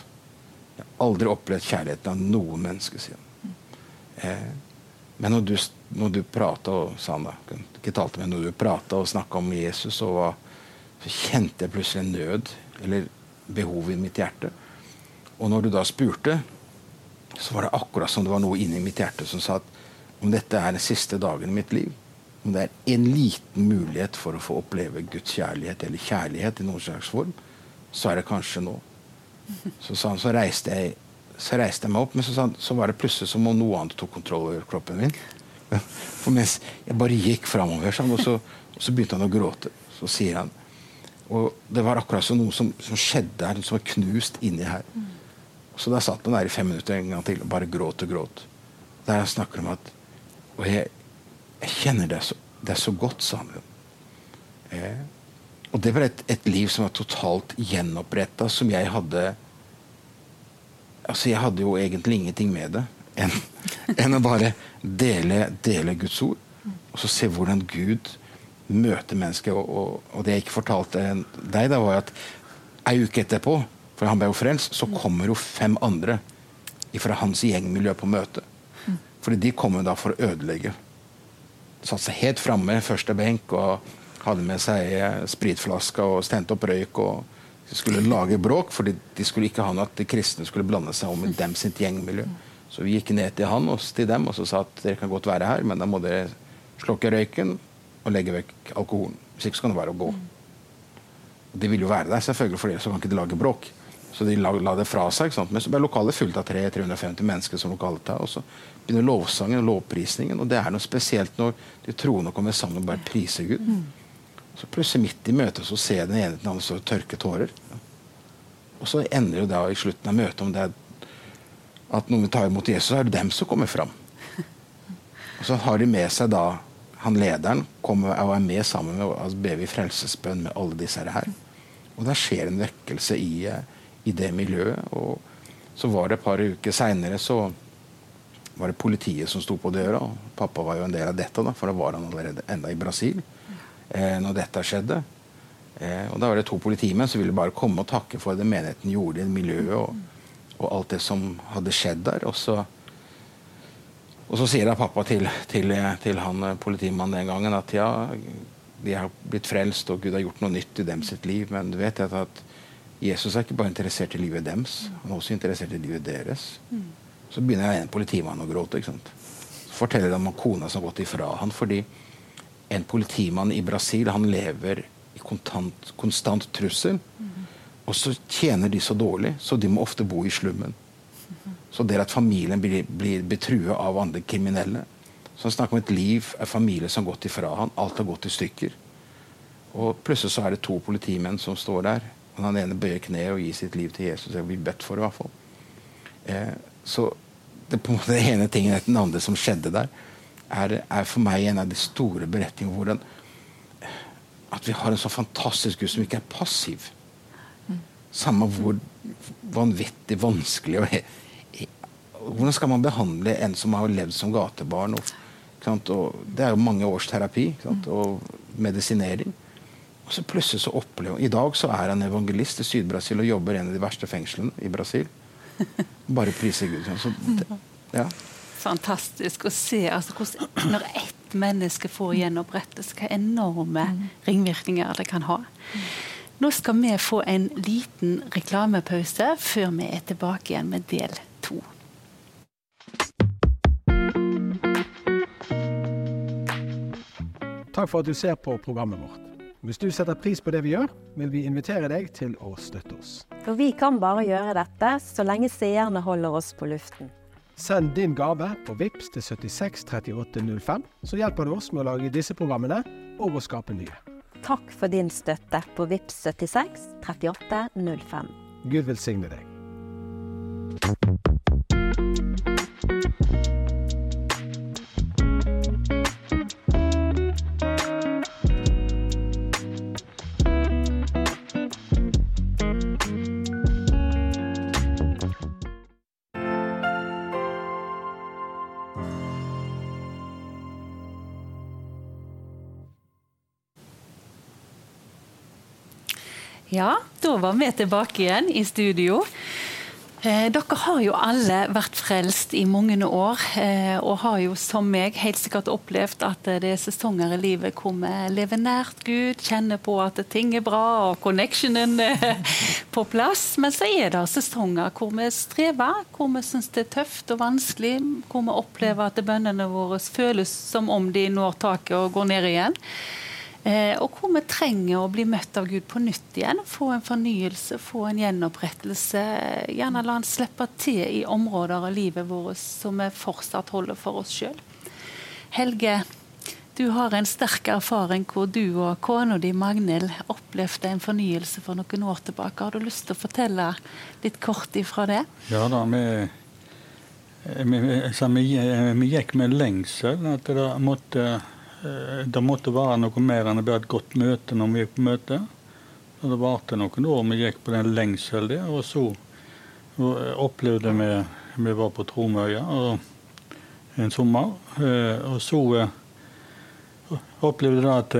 Jeg har aldri opplevd kjærligheten av noe menneske siden. Eh, men når du, når du prata og sa han ikke talte, men når du og snakka om Jesus, så, var, så, kjente jeg plutselig en nød eller behov i mitt hjerte. Og når du da spurte, så var det akkurat som det var noe inni mitt hjerte som sa at om dette er den siste dagen i mitt liv, om det er en liten mulighet for å få oppleve Guds kjærlighet eller kjærlighet i noen slags form, så er det kanskje nå. Så, så, så, reiste, jeg, så reiste jeg meg opp, men så, så, var det plutselig som om noe annet tok kontroll over kroppen min. (laughs) For mens jeg bare gikk framover, sånn, og, og, så, begynte han å gråte. Så sier han Og det var akkurat som noe som, som skjedde her, som var knust inni her. Så da satt han der i fem minutter en gang til og bare gråt og gråt. Der han snakker om at Og jeg, jeg kjenner det så, er så godt, sa han. Eh, og det var et, et, liv som var totalt gjenoppretta, som jeg hadde Altså, jeg hadde jo egentlig ingenting med det enn, (laughs) enn å bare dele, dele, Guds ord. Og så se hvordan Gud møter mennesket. Og, og, og det jeg ikke fortalte deg, da var at ei uke etterpå for han ble jo frelst, så kommer jo fem andre fra hans gjengmiljø på møte. Fordi de kommer da for å ødelegge. Satt seg helt framme, første benk, og hadde med seg spritflaska og stente opp røyk. og skulle lage bråk, fordi de skulle ikke ha noe at de kristne skulle blande seg om i dem sitt gjengmiljø. Så vi gikk ned til han og til dem og så sa at dere kan godt være her, men da må dere slokke røyken og legge vekk alkoholen. Hvis ikke så kan det være å gå. De ville jo være der, selvfølgelig, for så kan ikke de lage bråk. Så de la, la det fra seg. Men så ble lokalet fullt av 350 mennesker. som lokalet tar, Og så begynner lovsangen og lovprisningen. Og det er noe spesielt når de troende kommer sammen og bare priser Gud. Så plutselig midt i møtet så ser jeg den ene den andre stå og tørke tårer. Og så ender det da i slutten av møtet om det er at noen vil ta imot Jesus, så er det dem som kommer fram. Og så har de med seg da han lederen kommer og er med sammen med og ber vi frelsesbønn med alle disse her. Og da skjer en vekkelse i, eh, i det miljøet. Og så var det et par uker seinere så var det politiet som sto på døra. og Pappa var jo en del av dette, da, for da var han allerede enda i Brasil eh, når dette skjedde. Eh, og Da var det to politimenn som ville bare komme og takke for det menigheten gjorde i miljøet. Og, og, alt det som hadde skjedd der. Og så, og så sier da pappa til, til, til han eh, politimannen den gangen at ja, de har blitt frelst, og Gud har gjort noe nytt i dem sitt liv. Men du vet at Jesus er ikke bare interessert i livet deres, han er også interessert i livet deres. Mm. Så begynner en politimann å gråte. ikke sant? Så forteller han om kona som har gått ifra han fordi en politimann i Brasil han lever i kontant, konstant trussel. Mm. Og så tjener de så dårlig, så de må ofte bo i slummen. Mm. Så det at familien blir, blir betrua av andre kriminelle. Så han snakker om et liv, en familie som har gått ifra han, Alt har gått i stykker. Og plutselig så er det to politimenn som står der og han ene bøyer kneet og gir sitt liv til Jesus. Det blir bedt for, i hvert fall. Eh, så det, på en måte, det ene tingen etter den andre som skjedde der, er, er, for meg en av de store beretningene hvordan at vi har en så fantastisk Gud som ikke er passiv. Samme hvor vanvittig vanskelig og, Hvordan skal man behandle en som har levd som gatebarn? Og, og det er jo mange års terapi og medisinering. Og så plutselig så opplever I dag så er han evangelist i Syd-Brasil og jobber i en av de verste fengslene i Brasil. Bare priser Gud. Så det, ja. Fantastisk å se altså, hvordan, når ett menneske får gjenopprettelse, hva enorme ringvirkninger det kan ha. Nå skal vi få en liten reklamepause før vi er tilbake igjen med del to. Takk for at du ser på programmet vårt. Hvis du setter pris på det vi gjør, vil vi invitere deg til å støtte oss. For vi kan bare gjøre dette så lenge seerne holder oss på luften. Send din gave på VIPS til 76 38 05, så hjelper du oss med å lage disse programmene og å skape nye. Takk for din støtte på VIPS 76 38 05. Gud velsigne deg. Ja, da var vi tilbake igjen i studio. Eh, dere har jo alle vært frelst i mange år, eh, og har jo som meg helt sikkert opplevd at det er sesonger i livet hvor vi lever nært Gud, kjenner på at ting er bra og connectionen er på plass. Men så er det sesonger hvor vi strever, hvor vi syns det er tøft og vanskelig, hvor vi opplever at bønnene våre føles som om de når taket og går ned igjen. Eh, og hvor vi trenger å bli møtt av Gud på nytt igjen. Få en fornyelse, få en gjenopprettelse. Gjerne la han slippe til i områder av livet vårt som vi fortsatt holder for oss sjøl. Helge, du har en sterk erfaring hvor du og kona di Magnhild opplevde en fornyelse for noen år tilbake. Har du lyst til å fortelle litt kort ifra det? Ja da, vi, vi, vi, vi gikk med lengsel. At det måtte det måtte være noe mer enn bare et godt møte når vi gikk på møte. Og det varte noen år vi gikk på den lengsel der, og så opplevde vi Vi var på Tromøya en sommer, eh, og så eh, opplevde vi at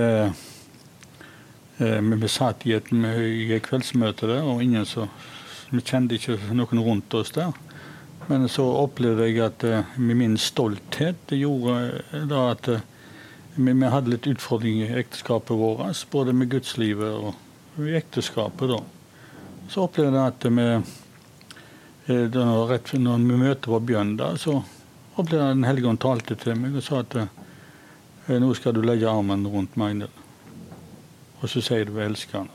vi satt i et, kveldsmøte der, og ingen så, vi kjente ikke noen rundt oss der. Men så opplevde jeg at med min stolthet gjorde da at vi, vi hadde litt utfordringer i ekteskapet vårt, både med gudslivet og i ekteskapet. da. Så opplevde jeg at vi eh, rett når vi møter på Bjørn, da, så opplevde jeg at Den hellige ånd talte til meg og sa at eh, nå skal du legge armen rundt Magnhild. Og så sier du 'elsker.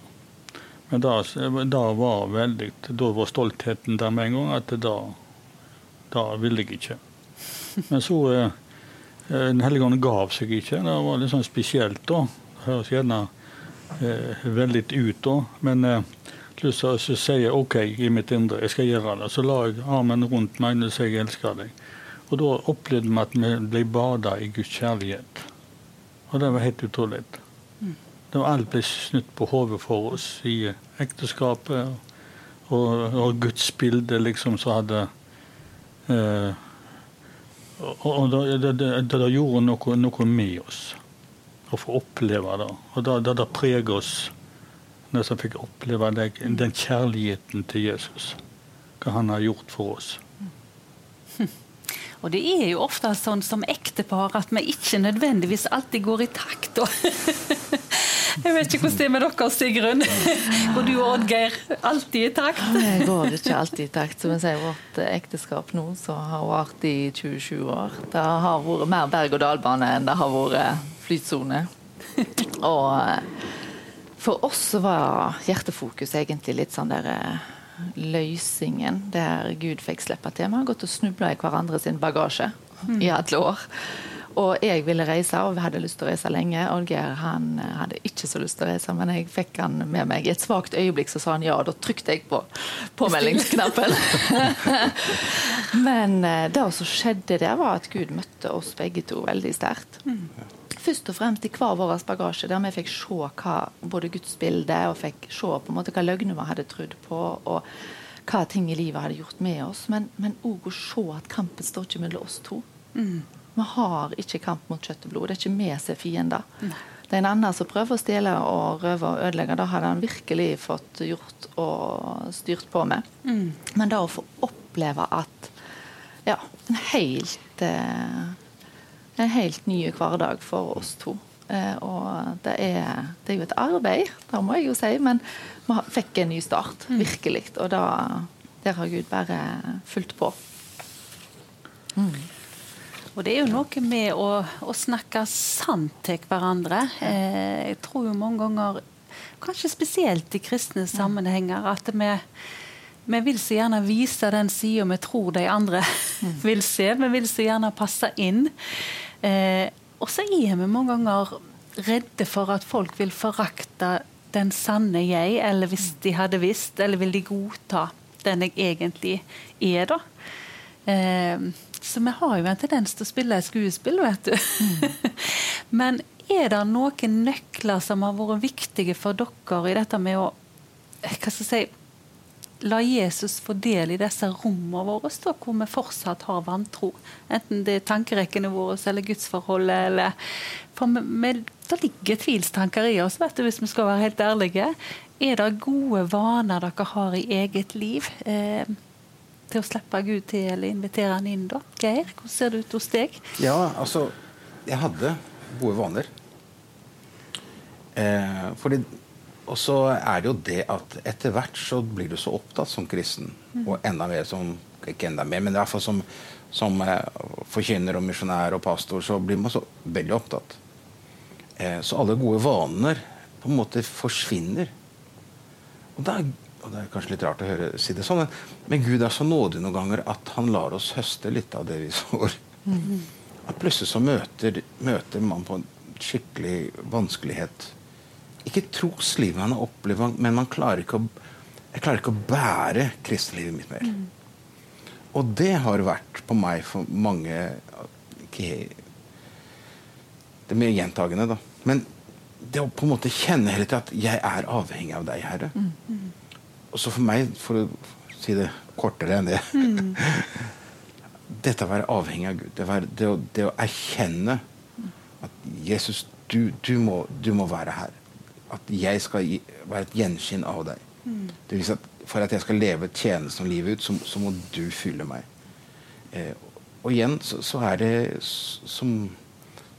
Men da, da, var veldig, da var stoltheten der med en gang at da, da ville jeg ikke. Men så Eh, Den hellige ånd gav seg ikke. Det var litt sånn spesielt da. Det høres gjerne eh, veldig ut da. Men eh, plutselig så sier jeg OK i mitt indre, jeg skal gjøre det. Så la jeg armen rundt meg og sier jeg elsker deg. Og da opplevde vi at vi ble bada i Guds kjærlighet. Og det var helt utrolig. Mm. Det var alt ble snudd på hodet for oss i ekteskapet. Og, og Guds bilde liksom så hadde eh, og da det, gjorde noe, noe, med oss å få oppleve det. Og det, det, preger oss når vi fikk oppleve den kjærligheten til Jesus. Hva han har gjort for oss. Og det er jo ofte sånn som ektepar at vi ikke nødvendigvis alltid går i takt. (laughs) Jeg vet ikke hvordan det er med dere, Sigrun. (laughs) Går du og Oddgeir alltid i takt? Jeg går ikke alltid i takt. Som jeg sier, vårt ekteskap nå, som har vart i 27 år, det har vært mer berg-og-dal-bane enn det har vært flytsone. Og eh, for oss var hjertefokus egentlig litt sånn der eh, løsningen der Gud fikk slippe til. Vi har gått og snubla i hverandre sin bagasje mm. i alle år. Og jeg ville reise, og vi hadde lyst til å reise lenge. Olgeir han eh, hadde ikke så lyst til å reise, men jeg fikk han med meg. I et svakt øyeblikk så sa han ja, og da trykte jeg på påmeldingsknappen. (laughs) men eh, det som skjedde der, var at Gud møtte oss begge to veldig sterkt. Mm først og fremst i hver vår bagasje, der vi fikk se hva både gudsbildet og fikk se på en måte hva løgner vi hadde trodd på, og hva ting i livet hadde gjort med oss. Men òg å se at kampen står ikke mellom oss to. Mm. Vi har ikke kamp mot kjøtt og blod. Det er ikke vi som er fiender. Mm. det er en annen som prøver å stjele og røve og ødelegge. Da hadde han virkelig fått gjort og styrt på med. Men da å få oppleve at ja, en helt eh, en helt ny hverdag for oss to. Eh, og det er, det er jo et arbeid, det må jeg jo si, men vi fikk en ny start, virkelig. Og da, der har Gud bare fulgt på. Og det er jo noe med å, å snakke sant til hverandre. Eh, jeg tror jo mange ganger, kanskje spesielt i kristne sammenhenger, at vi, vi vil så gjerne vise den sida vi tror de andre (laughs) vil se. Vi vil så gjerne passe inn. Eh, og så er vi mange ganger redde for at folk vil forakte den sanne jeg, eller hvis de hadde visst, eller vil de godta den jeg egentlig er, da. Eh, så vi har jo en tendens til å spille et skuespill, vet du. (laughs) Men er det noen nøkler som har vært viktige for dere i dette med å hva skal jeg si, la Jesus få del i disse rommene våre, da, hvor vi fortsatt har vantro? Enten det er tankerekkene våre eller gudsforholdet. Eller, for vi, det ligger tvilstanker i oss, vet du, hvis vi skal være helt ærlige. Er det gode vaner dere har i eget liv? Eh, til å slippe Gud til eller invitere han inn, da? Geir, hvordan ser det ut hos deg? Ja, altså Jeg hadde gode vaner. Eh, fordi, og så er det jo det at etter hvert så blir du så opptatt som kristen, og enda mer som Ikke enda mer, men i hvert fall som, som eh, forkynner og misjonær og pastor, så blir man så veldig opptatt. Eh, så alle gode vaner på en måte forsvinner. Og det, er, og det er kanskje litt rart å høre si det sånn, men, Gud er så nådig noen ganger at han lar oss høste litt av det vi sår. At plutselig så møter, møter man på en skikkelig vanskelighet. Ikke troslivet han har opplevd, men man klarer ikke å, jeg klarer ikke å bære kristenlivet mitt mer. Og det har vært på meg for mange okay, Det mye gjentagende, da. Men det å på en måte kjenne hele tiden at jeg er avhengig av deg, Herre. Og så for meg, for å si det kortere enn det (laughs) Dette å være avhengig av Gud, det, være, det, å, det å erkjenne at Jesus, du, du, må, du må være her. At jeg skal gi, være et gjenskinn av deg. Det vil si at For at jeg skal leve tjenesten og livet ut, så, så må du fylle meg. Eh, og igjen så, så er det som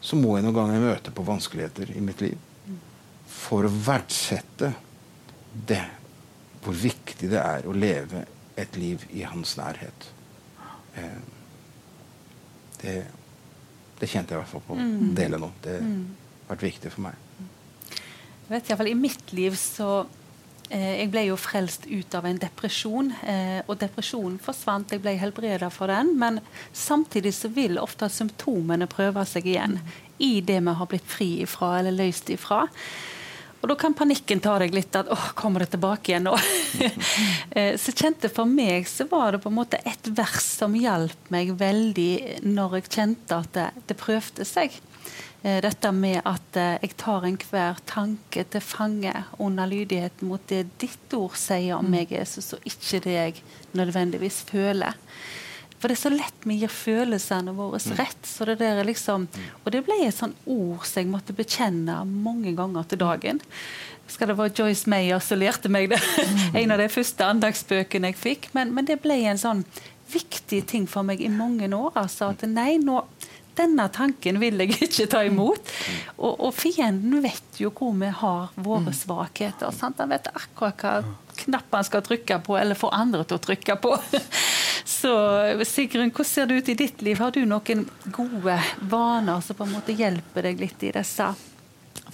så må jeg noen ganger møte på vanskeligheter i mitt liv. For å verdsette det, hvor viktig det er å leve et liv i hans nærhet. Eh, det, det kjente jeg i hvert fall på å dele nå. Det har vært viktig for meg. Vet i I mitt liv så eh, Jeg ble jo frelst ut av en depresjon. Eh, og depresjonen forsvant, jeg ble helbreda for den. Men samtidig så vil ofte symptomene prøve seg igjen i det vi har blitt fri ifra eller løst ifra. Og da kan panikken ta deg litt at åh, kommer det tilbake igjen nå? (laughs) Eh, så kjente for meg så var det på en måte et vers som hjalp meg veldig når jeg kjente at det, det prøvde seg. Eh, Dette med at eh, jeg tar enhver tanke til fange under lydighet mot det ditt ord sier om meg, Jesus, og ikke det jeg nødvendigvis føler. For det er så lett vi gir følelsene våre rett. så det der er liksom, Og det ble et sånn ord som jeg måtte bekjenne mange ganger til dagen. Skal det være Joyce Mayer som lærte meg det? (laughs) en av de første andagsbøkene jeg fikk. Men, men det ble en sånn viktig ting for meg i mange år. altså At nei, nå, denne tanken vil jeg ikke ta imot. Og, og fienden vet jo hvor vi har våre svakheter. Sant? Han vet akkurat hva knapp han skal trykke på, eller få andre til å trykke på. (laughs) Så Sigrun, hvordan ser det ut i ditt liv? Har du noen gode vaner som på en måte hjelper deg litt i disse?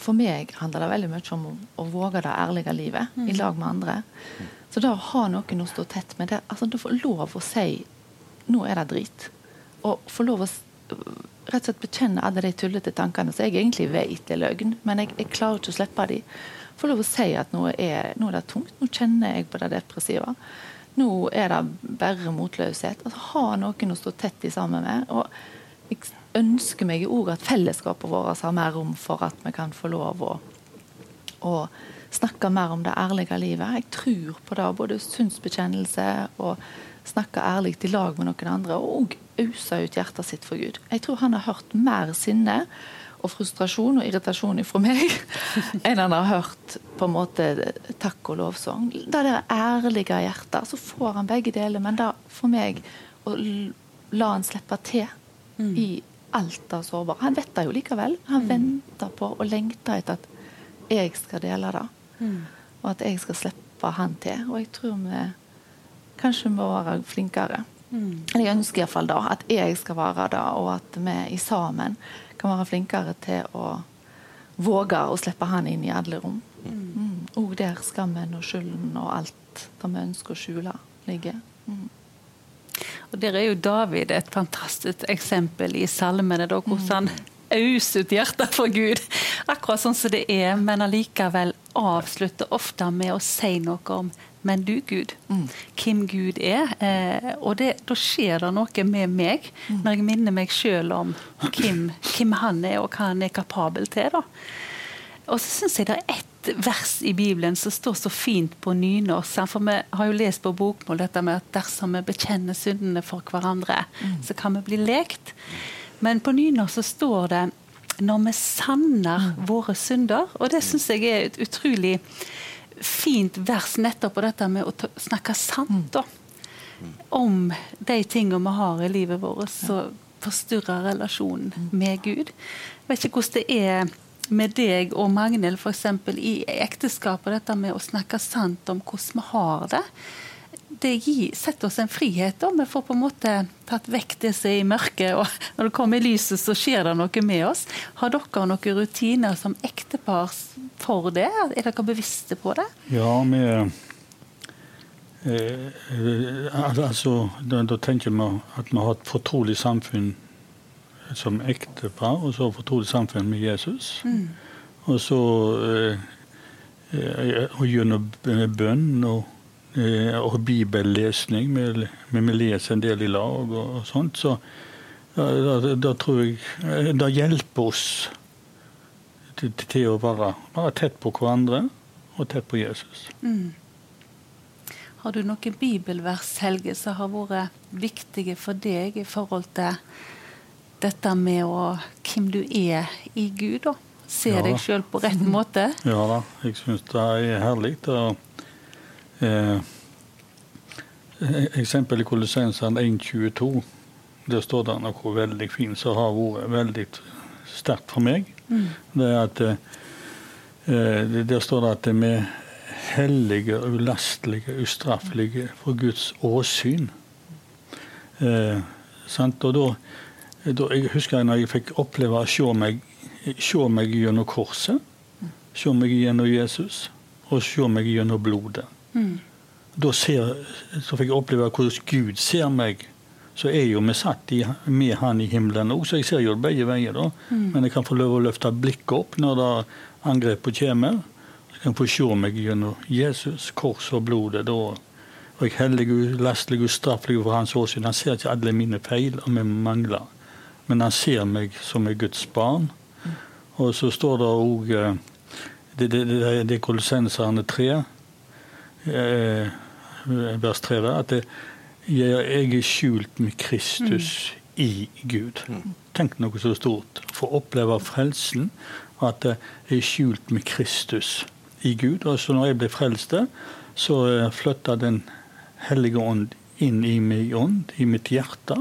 For meg handler det veldig mye om å, å våge det ærlige livet i lag med andre. Så da å ha noen å stå tett med, det, altså, Du får lov å si nå er det drit. Og få lov å rett og slett bekjenne alle de tullete tankene som jeg egentlig vet er løgn, men jeg, jeg klarer ikke å slippe de. Få lov å si at nå er, nå er det tungt, nå kjenner jeg på det depressive. Nå er det bare motløshet. Altså, ha noen å stå tett i sammen med. og jeg ønsker meg òg at fellesskapet vårt har mer rom for at vi kan få lov å, å snakke mer om det ærlige livet. Jeg tror på det, både synsbekjennelse og snakke ærlig i lag med noen andre, og ause ut hjertet sitt for Gud. Jeg tror han har hørt mer sinne og frustrasjon og irritasjon fra meg (laughs) enn han har hørt på en måte takk og lovsang. Det er ærlige hjertet. så får han begge deler. Men da for meg å la han slippe til mm. i alt det sårbare. Han vet det jo likevel. Han mm. venter på og lengter etter at jeg skal dele det. Mm. Og at jeg skal slippe han til. Og jeg tror vi kanskje må være flinkere. Mm. Jeg ønsker iallfall da at jeg skal være det, og at vi i sammen kan være flinkere til å våge å slippe han inn i alle rom. Mm. Mm. Og der skammen og skylden og alt det vi ønsker å skjule, ligger. Mm. Og Der er jo David et fantastisk eksempel i salmene, da, hvordan han auser ut hjertet for Gud. Akkurat sånn som det er, men allikevel avslutter ofte med å si noe om men du, Gud. Mm. Hvem Gud er. Eh, og det, da skjer det noe med meg mm. når jeg minner meg sjøl om hvem, hvem, han er, og hva han er kapabel til. da. Og så syns jeg det er ett vers i Bibelen som står så fint på nynorsk. For vi har jo lest på bokmål dette med at dersom vi bekjenner syndene for hverandre, mm. så kan vi bli lekt. Men på nynorsk så står det når vi sanner mm. våre synder. Og det syns jeg er et utrolig fint vers nettopp på dette med å snakke sant da, om de tingene vi har i livet vårt som forstyrrer relasjonen med Gud. Jeg vet ikke hvordan det er med deg og Magnhild f.eks. i ekteskapet, dette med å snakke sant om hvordan vi har det det gir, setter oss en frihet. Da. Vi får på en måte tatt vekk det som er i mørket, og når det kommer i lyset, så skjer det noe med oss. Har dere noen rutiner som ektepar for det? Er dere bevisste på det? Ja, vi eh, altså, da, da, tenker vi at vi har et fortrolig samfunn som ektepar, og så fortrolig samfunn med Jesus. Mm. Og så eh, eh og gjennom bønn og og bibellesning. Vi, vi leser en del i lag og, og sånt. Så da, da, da, tror jeg eh, Det hjelper oss til, til å være, være, tett på hverandre og tett på Jesus. Mm. Har du noen bibelvers, Helge, som har vært viktige for deg i forhold til dette med å, hvem du er i Gud? da? Se ja, deg sjøl på rett måte? Ja da, jeg syns det er herlig. Og Eh, eksempel i Kolossensene 1.22. Der står det noe veldig fint som har vært veldig sterkt for meg. Mm. Det er at eh, Der står det at vi er hellige, ulastelige, ustraffelige for Guds åsyn. Eh? Og da, da, Jeg husker når jeg fikk oppleve å se meg, se meg gjennom korset, se meg gjennom Jesus, og se meg gjennom blodet. Mm. Da ser, så fikk jeg oppleve hvordan Gud ser meg. Så er jo vi satt i, med Han i himmelen òg, så jeg ser jo det begge veier. da. Mm. Men jeg kan få lov å løfte blikket opp når det angrepet kommer. Jeg kan få se meg gjennom Jesus, kors og blodet. da. Og jeg er hellig, lastelig og straffelig for hans åsyn. Han ser ikke alle mine feil og mine mangler. Men han ser meg som er Guds barn. Mm. Og så står det òg eh, det, det, det, det er Kolossenserne 3 eh, vers 3, at det, jeg, er skjult med Kristus mm. i Gud. Tenk noe så stort. Få oppleve frelsen. At jeg er skjult med Kristus i Gud. Og så når jeg ble frelst, så eh, flytta Den hellige ånd inn i min ånd, i mitt hjerte.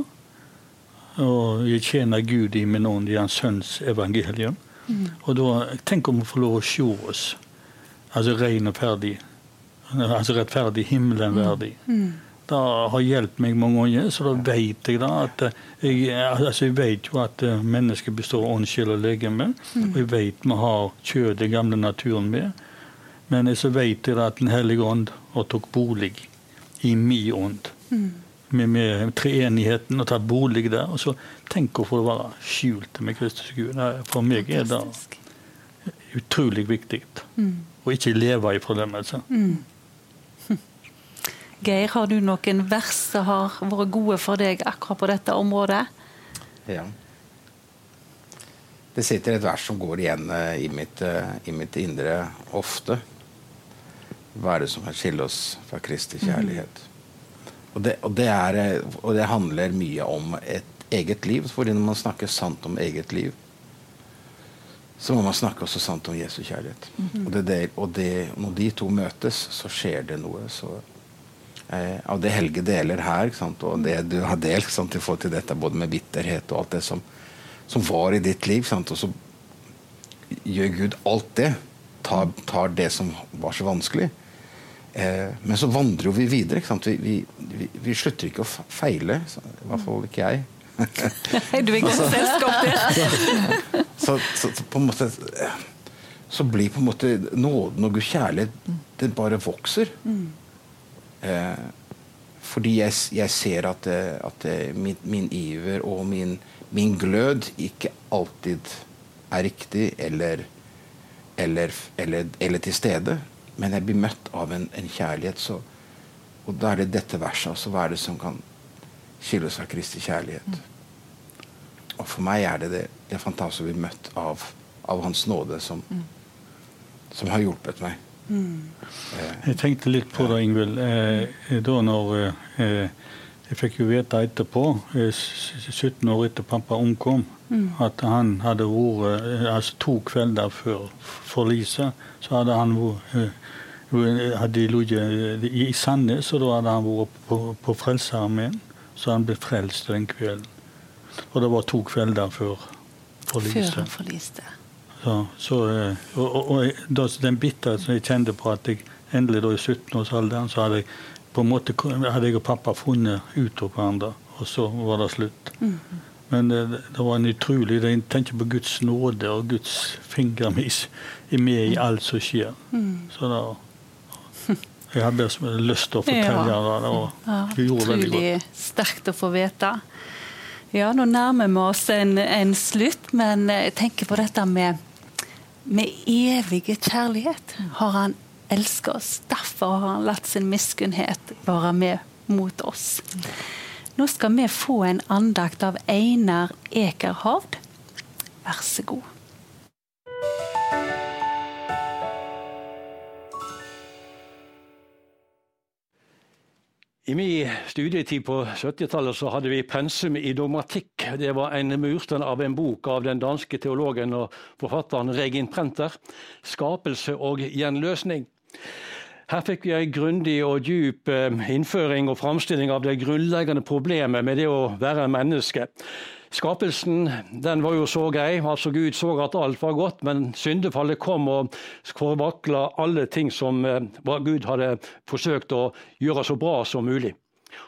Og jeg tjener Gud i min ånd, i Hans Sønns evangelium. Mm. Og da, Tenk om å få lov å se oss altså ren og ferdig altså rettferdig, himmelen mm. verdig. Mm. Det har hjulpet meg mange ganger, så da vet jeg da at eh, jeg, altså jeg vet jo at eh, mennesket består av ånd, sjel og legeme. Mm. Og jeg vet vi har kjøtt, den gamle naturen med. Men så vet jeg da at Den hellige ånd har tatt bolig i min ånd. Mm. Med, med treenigheten og tatt bolig der. Og så tenk å få være skjult med Kristus Gud. For meg er det utrolig viktig. Mm. Å ikke leve i fordømmelse. Mm. Geir, har du noen vers som har vært gode for deg akkurat på dette området? Ja. Det sitter et vers som går igjen eh, i mitt, eh, i mitt indre ofte. Hva er det som kan skille oss fra Kristi mhm. kjærlighet? Mm. Og, det, og, det er, eh, og, det, handler mye om et eget liv. For når man snakker sant om eget liv, så må man snakke også sant om Jesu kjærlighet. Og, det, og det, når de to møtes, så skjer det noe. Så, eh, av det Helge deler her, og det du har delt sant, i forhold til dette, både med bitterhet og alt det som, som var i ditt liv, sant, og så gjør Gud alt det. Tar, tar det som var så vanskelig. Eh, men så vandrer jo vi videre. Vi, vi, vi, vi slutter ikke å feile. Så, I hvert fall ikke jeg. (laughs) du er godt selskap der. (laughs) så, så, så, på en måte Så blir på en måte nåden og Guds kjærlighet Den bare vokser. Eh, fordi jeg, jeg, ser at, at min, min, iver og min, min, glød ikke alltid er riktig eller, eller, eller, eller til stede. Men jeg blir møtt av en, en kjærlighet. Så, og da er det dette verset. Altså, hva er det som kan skille oss fra Kristi kjærlighet? Og for meg er det det, det er fantastisk å bli møtt av, av Hans nåde, som, mm. som, har hjulpet meg. Mm. Eh, jeg tenkte litt på det, Ingvild. Eh, da når eh, Jeg fikk jo vite etterpå, 17 eh, år etter pappa omkom, mm. at han hadde vært eh, altså To kvelder før forliset så hadde han eh, hadde ligget i Sandnes, og da hadde han vært på, på Frelsesarmeen. Så han ble frelst den kvelden. Og det var to kvelder før forliset. Før han forliste. Så, så, eh, og, og, og da, den bitterheten jeg kjente på at jeg endelig da i 17-årsalderen, så hadde jeg på en måte hadde jeg og pappa funnet ut av hverandre, og så var det slutt. Mm. Men det, det, var en utrolig Jeg tenker på Guds nåde og Guds finger er med i alt som skjer. Mm. Så da Jeg hadde lyst til å fortelle ja. det. Og ja, gjorde veldig godt. Utrolig sterkt å få vite. Ja, nå nærmer vi oss en, en, slutt, men jeg tenker på dette med, med evige kjærlighet. Har han elsket oss? Derfor har han latt sin miskunnhet være med mot oss. Nå skal vi få en andakt av Einar Ekerhovd. Vær så god. I min studietid på 70-tallet så hadde vi pensum i dogmatikk. Det var en murstein av en bok av den danske teologen og forfatteren Regin Prenter, 'Skapelse og gjenløsning'. Her fikk vi en grundig og djup eh, innføring og framstilling av det grunnleggende problemet med det å være menneske. Skapelsen den var jo så grei. altså Gud så at alt var godt, men syndefallet kom og forvakla alle ting som eh, Gud hadde forsøkt å gjøre så bra som mulig.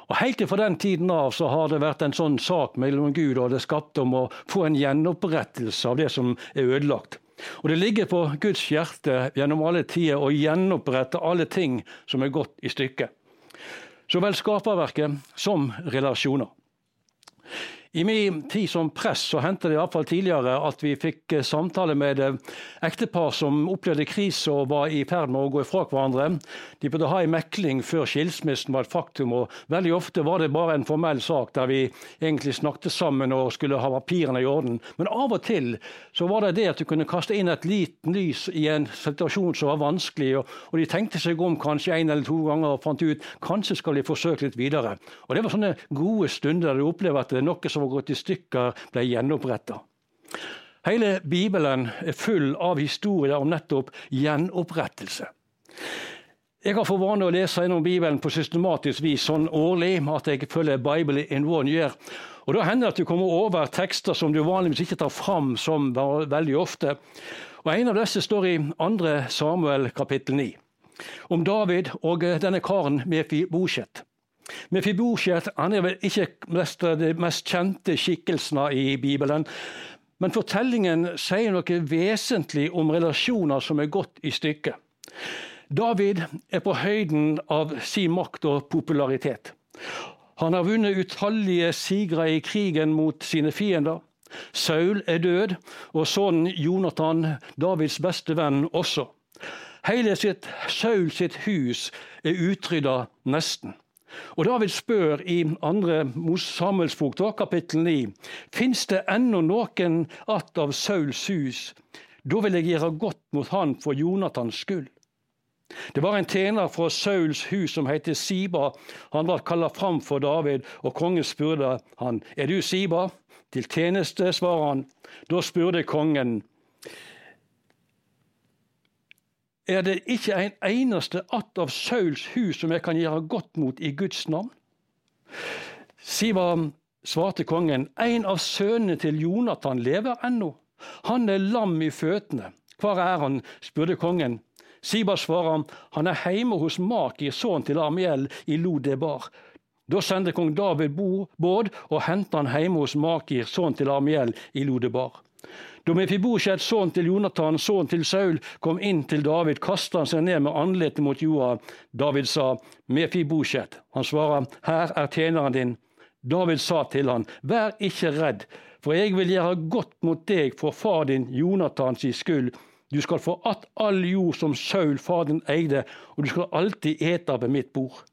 Og Helt fra den tiden av så har det vært en sånn sak mellom Gud og det skapte om å få en gjenopprettelse av det som er ødelagt. Og Det ligger på Guds hjerte gjennom alle tider å gjenopprette alle ting som er gått i stykker. Så vel skaperverket som relasjoner. I min tid som press så hendte det iallfall tidligere at vi fikk eh, samtale med eh, ektepar som opplevde krise og var i ferd med å gå ifra hverandre. De burde ha en mekling før skilsmissen var et faktum, og veldig ofte var det bare en formell sak der vi egentlig snakket sammen og skulle ha papirene i orden. Men av og til så var det det at du kunne kaste inn et liten lys i en situasjon som var vanskelig, og de tenkte seg om kanskje en eller to ganger og fant ut kanskje skal de forsøke litt videre. Og Det var sånne gode stunder der du opplever at det er noe som var gått i stykker, ble gjenoppretta. Hele Bibelen er full av historier om nettopp gjenopprettelse. Jeg har for vane å lese gjennom Bibelen på systematisk vis sånn årlig at jeg følger Bible in one year. Og Da hender det at du kommer over tekster som du vanligvis ikke tar fram som veldig ofte. Og En av disse står i 2. Samuel kapittel 9, om David og denne karen Mefi-Bosjet. Mefibosjet er vel ikke mest, de mest kjente skikkelsene i Bibelen. Men fortellingen sier noe vesentlig om relasjoner som er gått i stykker. David er på høyden av sin makt og popularitet. Han har vunnet utallige sigre i krigen mot sine fiender. Saul er død, og sønnen Jonathan, Davids beste venn, også. Hele sitt, Saul sitt hus er utrydda nesten. Og David spør i 2. Samuels bok, kapittel 9, fins det ennå noen att av Sauls hus? Da vil jeg gjøre godt mot han for Jonathans skyld. Det var en tjener fra Sauls hus som heter Siba. Han var kalt fram for David, og kongen spurte han, er du Siba? Til tjeneste, svarer han. Da spurte kongen, er det ikke en eneste att av Sauls hus som jeg kan gjøre godt mot i Guds navn? Siva svarte kongen, en av sønnene til Jonathan lever ennå. Han er lam i føttene. Hvor er han? spurte kongen. Siba svarer, han er hjemme hos Maki, sønnen til Amiel i Lodebar. Da sendte kong David båd og hentet han hjemme hos Makir, sønnen til Amiel i Lodebar. Da Mefibosjet, sønnen til Jonathan, sønnen til Saul, kom inn til David, kastet han seg ned med ansiktet mot jorda. David sa, Mefibosjet. Han svarer, Her er tjeneren din. David sa til han, Vær ikke redd, for jeg vil gjøre godt mot deg for far din Jonathans skyld. Du skal få att all jord som Saul, far din, eide, og du skal alltid ete ved mitt bord.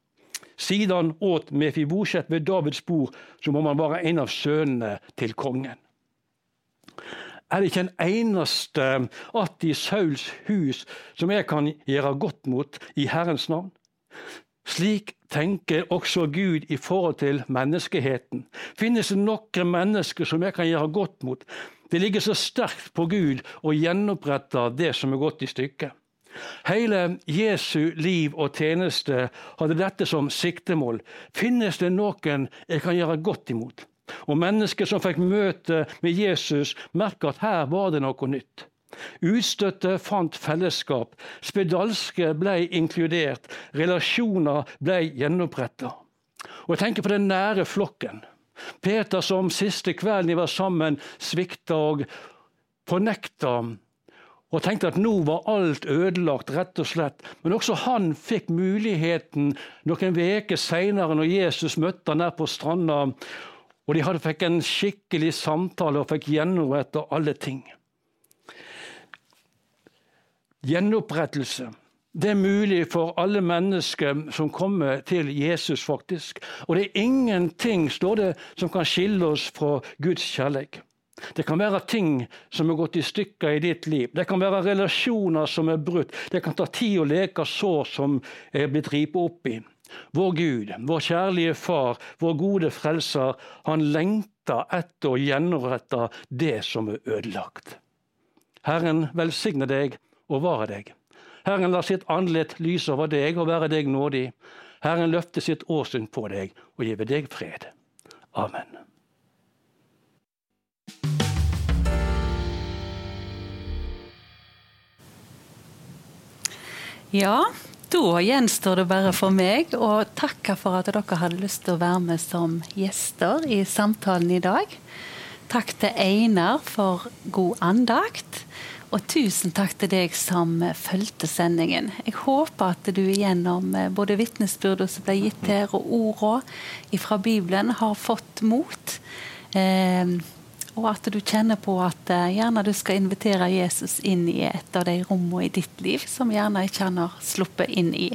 Siden åt Mefibosjet ved Davids bord, så må han være en av sønnene til kongen er det ikke en eneste att i Sauls hus som jeg kan gjøre godt mot i Herrens navn. Slik tenker også Gud i forhold til menneskeheten. Finnes det noen mennesker som jeg kan gjøre godt mot? Det ligger så sterkt på Gud å gjenopprette det som er gått i stykker. Hele Jesu liv og tjeneste hadde dette som siktemål. Finnes det noen jeg kan gjøre godt imot? Og mennesker som fikk møte med Jesus, merka at her var det noe nytt. Utstøtte fant fellesskap, spedalske ble inkludert, relasjoner ble gjenoppretta. Og jeg tenker på den nære flokken. Peter som siste kvelden de var sammen, svikta og fornekta og tenkte at nå var alt ødelagt, rett og slett. Men også han fikk muligheten noen uker seinere, når Jesus møtte han der på stranda. Og de hadde fikk en skikkelig samtale og fikk gjenoppretta alle ting. Gjenopprettelse. Det er mulig for alle mennesker som kommer til Jesus, faktisk. Og det er ingenting, står det, som kan skille oss fra Guds kjærlighet. Det kan være ting som er gått i stykker i ditt liv. Det kan være relasjoner som er brutt. Det kan ta tid å leke sår som er blitt ripet opp i. Vår Gud, vår kjærlige Far, vår gode Frelser, han lengter etter å gjenrette det som er ødelagt. Herren velsigne deg og vare deg. Herren lar sitt andlet lyse over deg og være deg nådig. Herren løfte sitt åsyn på deg og give deg fred. Amen. Ja, da gjenstår det bare for meg å takke for at dere hadde lyst til å være med som gjester i samtalen i dag. Takk til Einar for god andakt. Og tusen takk til deg som fulgte sendingen. Jeg håper at du gjennom eh, både vitnesbyrdene som ble gitt her, og ordene fra Bibelen har fått mot. Eh, og at du kjenner på at uh, gjerne du skal invitere Jesus inn i et av de rommene i ditt liv som gjerne ikke han har sluppet inn i.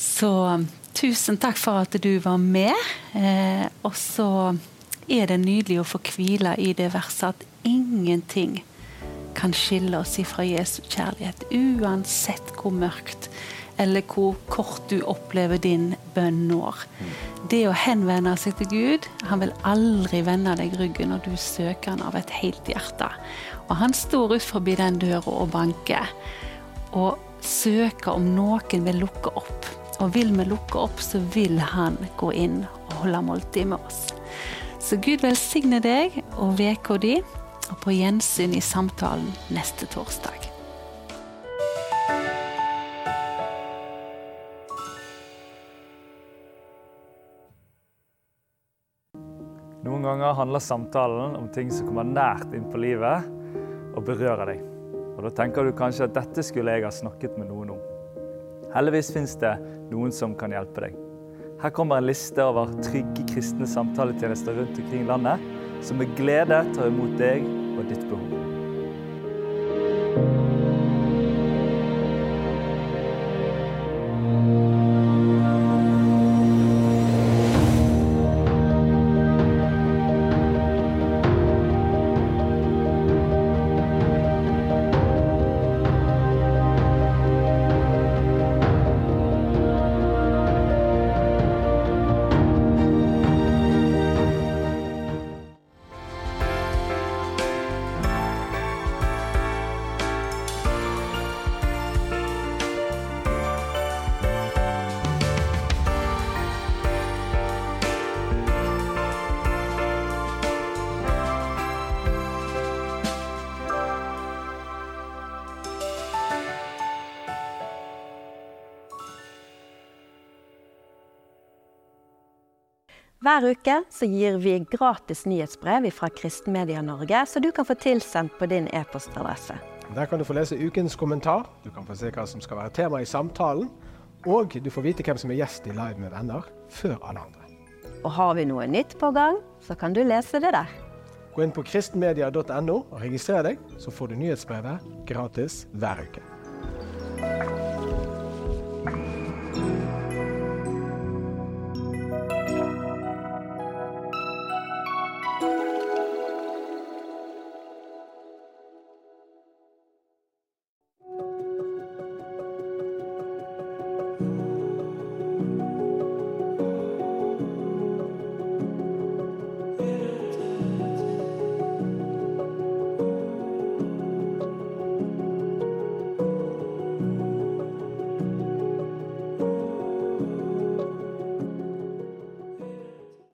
Så tusen takk for at du var med. Eh, og så er det nydelig å få hvile i det verset at ingenting kan skille oss ifra Jesu kjærlighet, uansett hvor mørkt eller hvor kort du opplever din bønn når. Det å henvende seg til Gud Han vil aldri vende deg ryggen når du søker han av et helt hjerte. Og han står ut forbi den døra og banker. Og søker om noen vil lukke opp. Og vil vi lukke opp, så vil han gå inn og holde måltid med oss. Så Gud velsigne deg og uka di, og på gjensyn i samtalen neste torsdag. Noen ganger handler samtalen om ting som kommer nært inn på livet og berører deg. Og Da tenker du kanskje at dette skulle jeg ha snakket med noen om. Heldigvis fins det noen som kan hjelpe deg. Her kommer en liste over trygge kristne samtaletjenester rundt omkring landet, som med glede tar imot deg og ditt behov. Hver uke så gir vi gratis nyhetsbrev fra Kristenmedia Norge, så du kan få tilsendt på din e-postadresse. Der kan du få lese ukens kommentar, du kan få se hva som skal være tema i samtalen, og du får vite hvem som er gjest i Live med venner før alle andre. Og har vi noe nytt på gang, så kan du lese det der. Gå inn på kristenmedia.no og registrer deg, så får du nyhetsbrevet gratis hver uke.